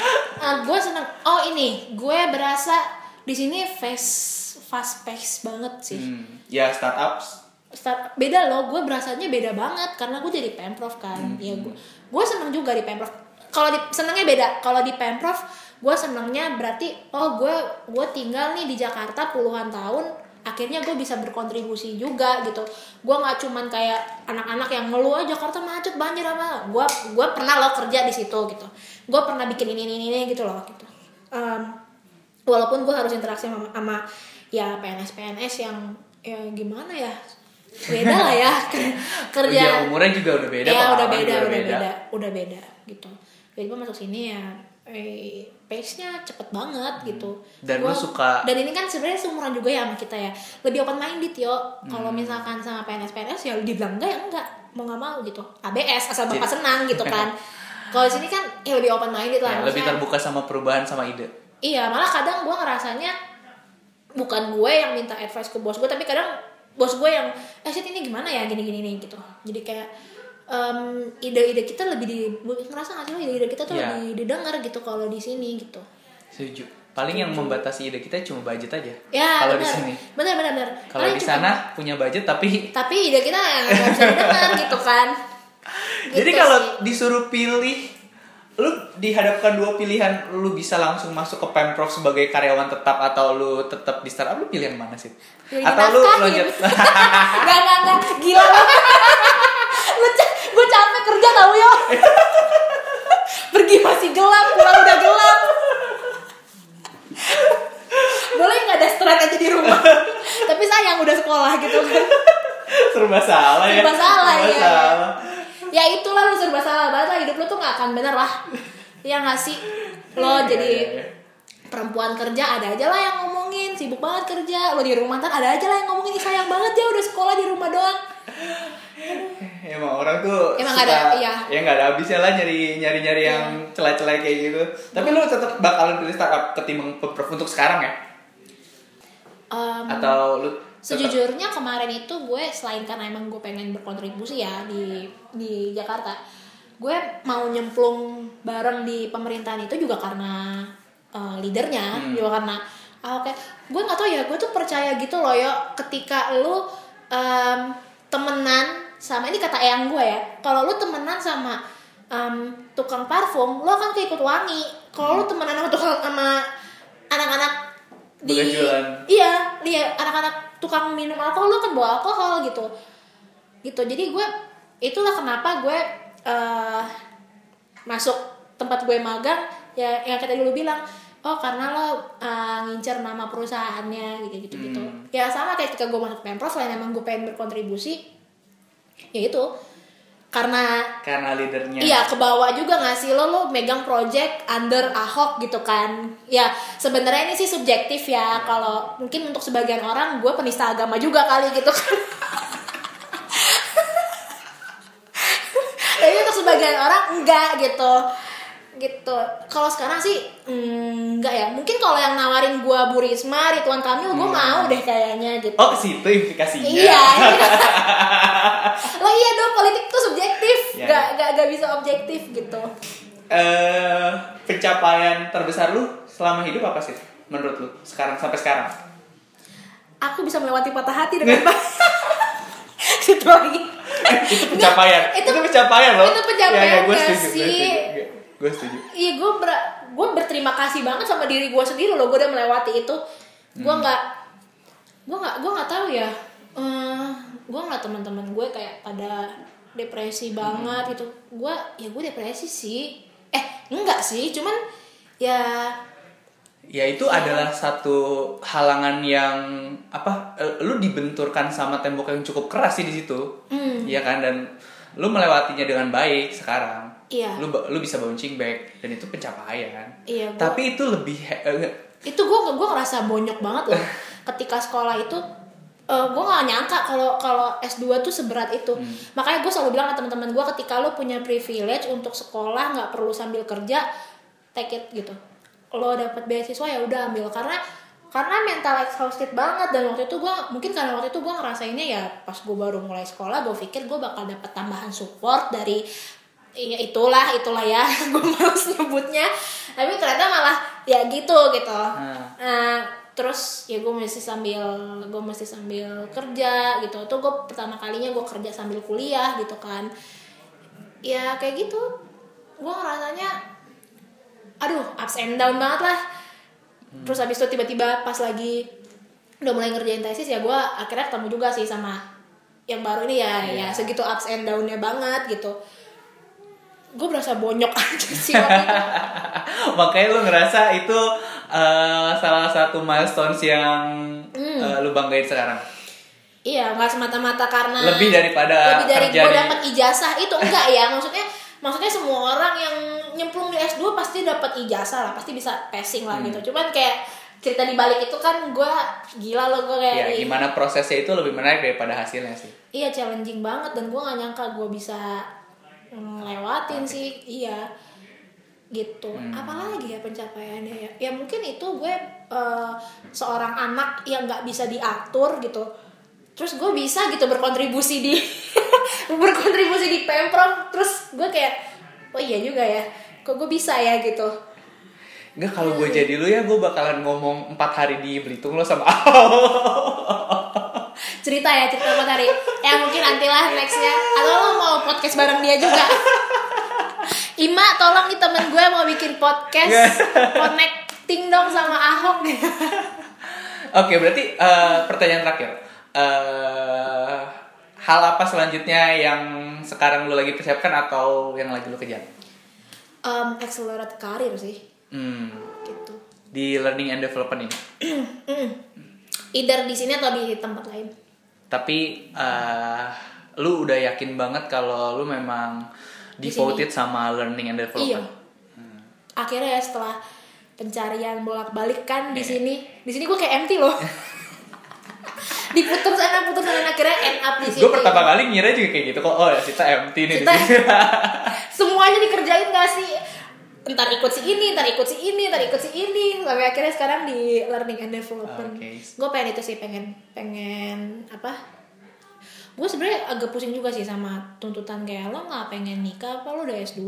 Gue seneng. Oh ini. Gue berasa di sini fast fast pace banget sih. Hmm, ya startups. start beda loh. Gue berasanya beda banget karena gue jadi pemprov kan. Ya gue gue seneng juga di pemprov. Kalau di senengnya beda. Kalau di pemprov gue senengnya berarti oh gue gue tinggal nih di Jakarta puluhan tahun akhirnya gue bisa berkontribusi juga gitu. Gue nggak cuman kayak anak-anak yang ngeluh ah Jakarta macet banjir apa? Gue gue pernah lo kerja di situ gitu. Gue pernah bikin ini ini ini gitu loh gitu. Em, walaupun gue harus interaksi sama, sama ya PNS PNS yang ya gimana ya? Beda lah ya *laughs* kerja. Ya umurnya juga udah beda. ya udah beda udah beda. udah beda gitu. Jadi gue masuk sini ya eh, pace nya cepet banget gitu. Dan lu Gua- suka- dan ini kan sebenarnya seumuran juga ya sama kita ya lebih open minded yo kalau Hmm. misalkan sama PNS PNS ya dibilang enggak ya enggak mau nggak mau gitu ABS asal bapak Jadi- senang gitu kan *laughs* kalau di sini kan ya lebih open minded lah Ya, lebih terbuka sama perubahan sama ide. Iya, malah kadang gue ngerasanya bukan gue yang minta advice ke bos gue, tapi kadang bos gue yang, eh Sid, ini gimana ya gini-gini nih gitu. Jadi kayak em, ide-ide kita lebih di ngerasa nggak sih ide-ide kita tuh Iya. lebih didengar gitu kalau di sini gitu. Setuju. Paling yang membatasi ide kita cuma budget aja. Ya, Kalau di sini. Benar benar benar. Kalau di cuma- sana punya budget tapi *laughs* tapi ide kita nggak bisa didengar *laughs* gitu kan. jadi Gitu kalau sih. disuruh pilih lu dihadapkan dua pilihan lu bisa langsung masuk ke pemprov sebagai karyawan tetap atau lu tetap di startup lu pilih yang mana sih Pilih atau lu loncat Gak, gak, gak. Gila. Lu *laughs* gue capek kerja tau yo. *laughs* Pergi masih gelap, pulang udah gelap. Boleh nggak ada stress aja di rumah. *laughs* Tapi sayang udah sekolah gitu kan. serba salah ya Serba salah, Serba salah. Ya itulah lu serba salah banget lah hidup lu tuh nggak akan bener lah. Ya nggak sih? Lo Iya, jadi iya, iya. Perempuan kerja ada aja lah yang ngomongin sibuk banget kerja lo di rumah ntar ada aja lah yang ngomongin "Ih, sayang banget ya udah sekolah di rumah doang. *laughs* Emang orang tuh Emang suka, ada- iya. ya nggak ada habisnya lah nyari nyari nyari yang celah-celah kayak gitu. Tapi lu tetap bakalan pilih startup ketimbang pemprov untuk sekarang ya? Em, atau tetap- Sejujurnya kemarin itu gue selain karena emang gue pengen berkontribusi ya di di Jakarta, gue mau nyemplung bareng di pemerintahan itu juga karena eh, leadernya, Hmm. juga karena ah, oke, gue nggak tahu ya, gue tuh percaya gitu loh ya, ketika lu em, temenan sama ini kata eyang gue ya, kalau lu temenan sama em, tukang parfum, lo akan keikut wangi. Kalau lu temenan sama tukang sama anak-anak di Begajulan. iya lihat anak-anak tukang minum alkohol lu kan bawa alkohol gitu gitu jadi gue itulah kenapa gue eh masuk tempat gue magang ya yang kita dulu bilang oh karena lo eh, ngincer nama perusahaannya gitu gitu gitu Hmm. ya sama kayak ketika gue masuk pemprov selain emang gue pengen berkontribusi ya itu karena karena leadernya Iya, ke bawah juga nggak sih lo lo megang project under Ahok gitu kan? Ya sebenarnya ini sih subjektif ya. Kalau mungkin untuk sebagian orang gue penista agama juga kali gitu kan. *laughs* Tapi untuk sebagian orang enggak gitu gitu kalau sekarang sih mm, enggak ya mungkin kalau yang nawarin gua Bu Risma Ridwan Kamil gue Hmm. mau deh kayaknya gitu oh situ implikasinya Iya. *laughs* Lo iya dong politik tuh subjektif, Ya. gak, gak, gak bisa objektif gitu. eh pencapaian terbesar lu selama hidup apa sih menurut lu sekarang sampai sekarang Aku bisa melewati patah hati dengan baik. *laughs* Itu lagi. itu pencapaian itu- pencapaian loh itu pencapaian ya, ya, gue setuju sih? gue setuju Iya gue ber, gue berterima kasih banget sama diri gue sendiri loh. Gue udah melewati itu. Gue Hmm. nggak, gue nggak, gue nggak tahu ya. Eh, gue ngeliat teman-teman gue kayak pada depresi Hmm. banget gitu. Gue ya gue depresi sih. Eh enggak sih, cuman ya ya itu adalah satu halangan yang apa eh, lu dibenturkan sama tembok yang cukup keras sih di situ Hmm. Iya kan dan lu melewatinya dengan baik sekarang Iya. lu lu bisa bouncing back dan itu pencapaian. Iya, gua- tapi itu lebih eh, itu gue gue ngerasa bonyok banget loh. *laughs* Ketika sekolah itu eh gue nggak nyangka kalau kalau S2 tuh seberat itu. Makanya gue selalu bilang ke teman-teman gue ketika lo punya privilege untuk sekolah nggak perlu sambil kerja take it gitu. Lo dapet beasiswa ya udah ambil. Karena karena mental exhausted banget dan waktu itu gue mungkin karena waktu itu gue ngerasainnya ya pas gue baru mulai sekolah gue pikir gue bakal dapet tambahan support dari ya itulah itulah ya. *laughs* Gue males nyebutnya. Tapi ternyata malah ya gitu gitu. Nah. Nah, terus ya gue mesti sambil gue mesti sambil kerja gitu. Itu gue pertama kalinya gue kerja sambil kuliah gitu kan. Ya kayak gitu. Gue ngerasanya aduh ups and down banget lah. Terus habis itu tiba-tiba pas lagi udah mulai ngerjain tesis ya gue akhirnya ketemu juga sih sama yang baru ini ya. Ya Iya. segitu ups and downnya banget gitu gue berasa bonyok *laughs* aja sih waktu *laughs* itu. makanya lu ngerasa itu eh, salah satu milestones yang Hmm. eh, lu banggain sekarang Iya, nggak semata-mata karena Lebih daripada lebih dari gue di- dapat ijazah itu enggak ya. Maksudnya maksudnya semua orang yang nyemplung di S2 pasti dapat ijazah lah, pasti bisa passing lah Hmm. gitu. Cuman kayak cerita di balik itu kan gue gila loh gue kayak ya ih, gimana prosesnya itu lebih menarik daripada hasilnya sih Iya challenging banget dan gue gak nyangka gue bisa ngelewatin sih. Iya gitu. Hmm. Apalagi ya pencapaiannya ya? Ya mungkin itu gue eh, seorang anak yang nggak bisa diatur gitu. Terus gue bisa gitu berkontribusi di *laughs* berkontribusi di pemprov. Terus gue kayak oh iya juga ya. Kok gue bisa ya gitu. Enggak kalau gue jadi lu ya gue bakalan ngomong empat hari di Belitung lo sama *laughs* cerita ya cerita apa tadi ya mungkin nantilah nextnya. Atau lo mau podcast bareng dia juga? Ima tolong nih temen gue mau bikin podcast *laughs* connecting dong sama Ahok. Nih Oke berarti eh, pertanyaan terakhir. Eh, Hal apa selanjutnya yang sekarang lu lagi persiapkan atau yang lagi lu kejar? um, accelerate karir sih. Hmm, gitu. Di learning and development ini *clears throat* either di sini atau di tempat lain. Tapi eh, lu udah yakin banget kalau lu memang Di devoted sama learning and iya. Development akhirnya ya setelah pencarian bolak balik kan di Iya. sini di sini gue kayak empty loh. *laughs* Diputer sana puter sana akhirnya end up di sini. gue pertama kali ngira juga kayak gitu kok oh ya Sita empty nih di sini. *laughs* semuanya dikerjain gak sih ntar ikut si ini, ntar ikut si ini, ntar ikut si ini. Sampai akhirnya sekarang di learning and development. Oke. gue pengen itu sih pengen pengen apa? Gue sebenarnya agak pusing juga sih sama tuntutan kayak lo nggak pengen nikah apa? Lo udah S2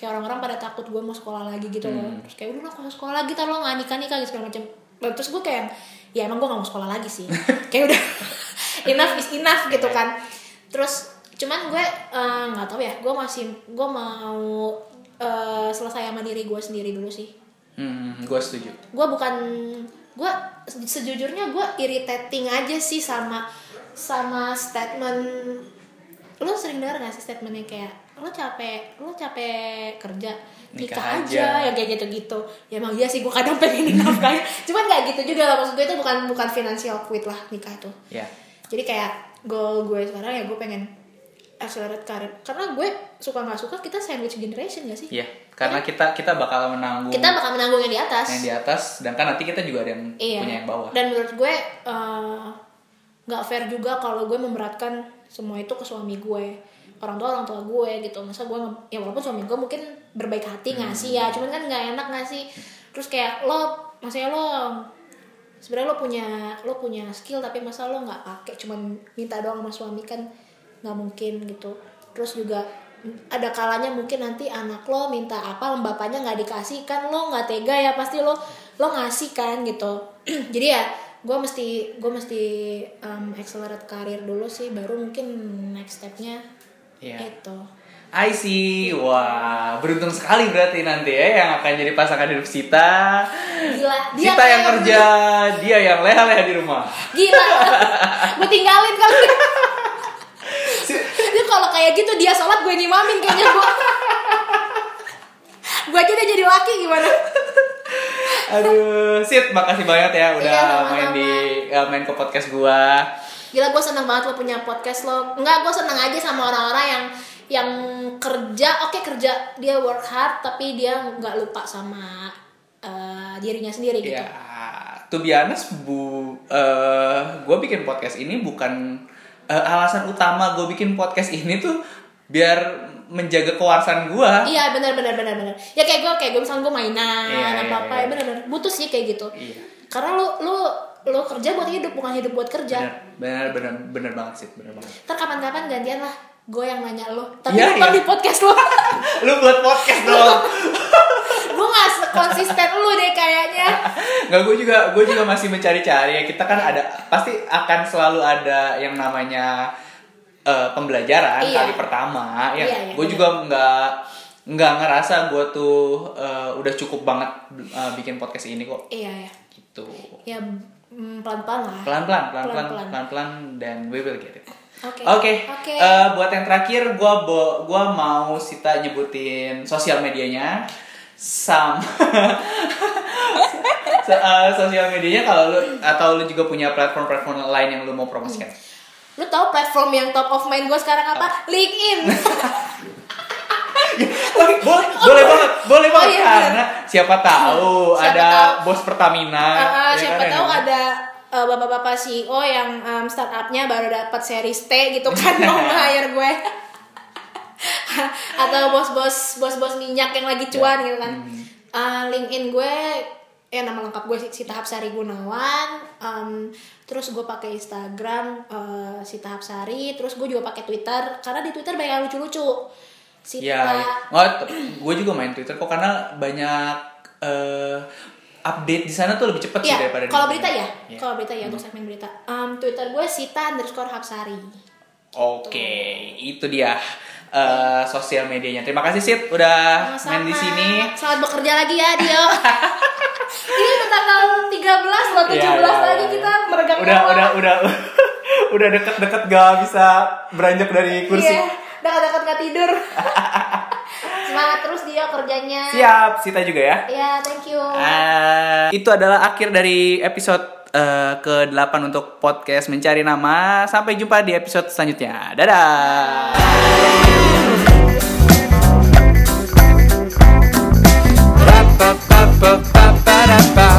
kayak orang-orang pada takut gue mau sekolah lagi gitu loh. Hmm. terus kayak udah lo sekolah lagi tar lo nggak nikah nikah gitu segala macam. Dan terus gue kayak ya emang gue nggak mau sekolah lagi sih. *laughs* Kayak udah *laughs* enough is enough gitu kan. Terus cuman gue eh, nggak tahu ya gue masih gue mau eh, selesai sama diri gue sendiri dulu sih hmm, gue setuju. gue bukan gue sejujurnya gue irritating aja sih sama sama statement lo sering dengar gak sih statementnya kayak lo capek lo capek kerja Nikah nikah, aja. aja. ya kayak gitu gitu ya emang iya sih gue kadang pengen nafkahin *laughs* cuman nggak gitu juga lah maksud gue itu bukan bukan financial quit lah nikah itu Ya. jadi kayak goal gue sekarang ya gue pengen accelerate karir karena gue suka nggak suka kita sandwich generation gak sih Iya, karena kita kita bakal menanggung kita bakal menanggung yang di atas yang di atas, sedangkan nanti kita juga ada yang Iya. punya yang bawah. Dan menurut gue eh, nggak fair juga kalau gue memberatkan semua itu ke suami gue, orang tua orang tua gue gitu. Masa gue ya walaupun suami gue mungkin berbaik hati ngasih ya, cuman kan nggak enak ngasih. Terus kayak lo, maksudnya lo sebenarnya lo punya lo punya skill tapi masa lo nggak pakai cuman minta doang sama suami kan nggak mungkin gitu terus juga ada kalanya mungkin nanti anak lo minta apa bapaknya nggak dikasih kan lo nggak tega ya pasti lo lo ngasih kan gitu *clears throat* jadi ya gue mesti gue mesti um, accelerate karir dulu sih baru mungkin next stepnya Iya. itu I see. Wah, beruntung sekali berarti nanti ya yang akan jadi pasangan hidup Sita. gila Sita kayak yang kerja, dia yang leha-leha di rumah. gila *laughs* gue tinggalin kali dia kalau kayak gitu dia sholat gue nyimamin kayaknya gue gue aja udah jadi laki gimana? Aduh, Sit, makasih banget ya udah Iya, sama-sama. main di eh, main ke podcast gua. gila gue seneng banget lo punya podcast lo. Enggak gue seneng aja sama orang-orang yang yang kerja oke kerja. Dia work hard tapi dia nggak lupa sama eh, dirinya sendiri gitu. Ya, to be honest, Bu, eh gue bikin podcast ini bukan eh, alasan utama gue bikin podcast ini tuh biar menjaga kewarasan gue. iya benar benar benar benar ya kayak gue kayak gue misalnya gue mainan Iya, apa apa iya, ya benar benar butuh sih kayak gitu Iya. karena lu lu lu kerja buat hidup bukan hidup buat kerja bener, bener, bener banget sih, bener banget. ntar kapan-kapan gantian lah gue yang nanya lo tapi Iya, bukan iya. di podcast lo *laughs* Lu buat podcast dong. *laughs* gue gak konsisten lu deh kayaknya Nggak, gue juga, gue juga masih mencari-cari ya. Kita kan ada, pasti akan selalu ada yang namanya eh, pembelajaran Iya. kali pertama. Ya, Iya, iya, gue juga nggak nggak ngerasa gue tuh eh, udah cukup banget eh, bikin podcast ini kok. iya ya Gitu. ya mm, pelan-pelan lah Pelan-pelan, pelan-pelan, Pelan-pelan. dan we will get it. Oke. Oke. Oke. eh, buat yang terakhir, gue gua mau Sita nyebutin sosial medianya sam *laughs* *laughs* *laughs* So- eh, sosial medianya kalau lu atau lu juga punya platform-platform lain yang lu mau promosikan. Lu tau platform yang top of mind gue sekarang apa? LinkedIn. *laughs* *laughs* boleh, boleh, boleh banget, boleh Oh, banget iya, karena siapa tahu Siapa ada tahu. bos Pertamina. Uh, uh, ya siapa kan, tahu yang- ada uh, bapak-bapak CEO yang um, startupnya baru dapat series T gitu kan mau hire gue. Atau bos-bos bos-bos minyak yang lagi cuan gitu kan. Uh, LinkedIn gue ya nama lengkap gue Sita Hapsari Gunawan. Um, terus gue pakai Instagram uh, Sita Hapsari. Terus gue juga pakai Twitter karena di Twitter banyak lucu-lucu. Sita Ya, oh, gue juga main Twitter kok karena banyak eh, update di sana tuh lebih cepat sih Iya, daripada di kalau Twitter. berita ya, Iya. kalau berita ya untuk segmen berita. Um, Twitter gue Sita underscore Hapsari. Oke, itu dia eh, sosial medianya. Terima kasih Sid udah Sama-sama. main di sini. Selamat bekerja lagi ya Dio. *laughs* Ini udah tanggal 13 loh, 17 Iya, iya, lagi iya. kita meregang udah, nyawa. udah, udah, *laughs* udah deket-deket gak bisa beranjak dari kursi. Iya, udah dekat gak tidur. *laughs* Semangat terus Dio kerjanya. Siap, Sita juga ya. Ya, thank you. Ah, itu adalah akhir dari episode eh, ke-8 untuk podcast Mencari Nama. Sampai jumpa di episode selanjutnya. Dadah. para, para.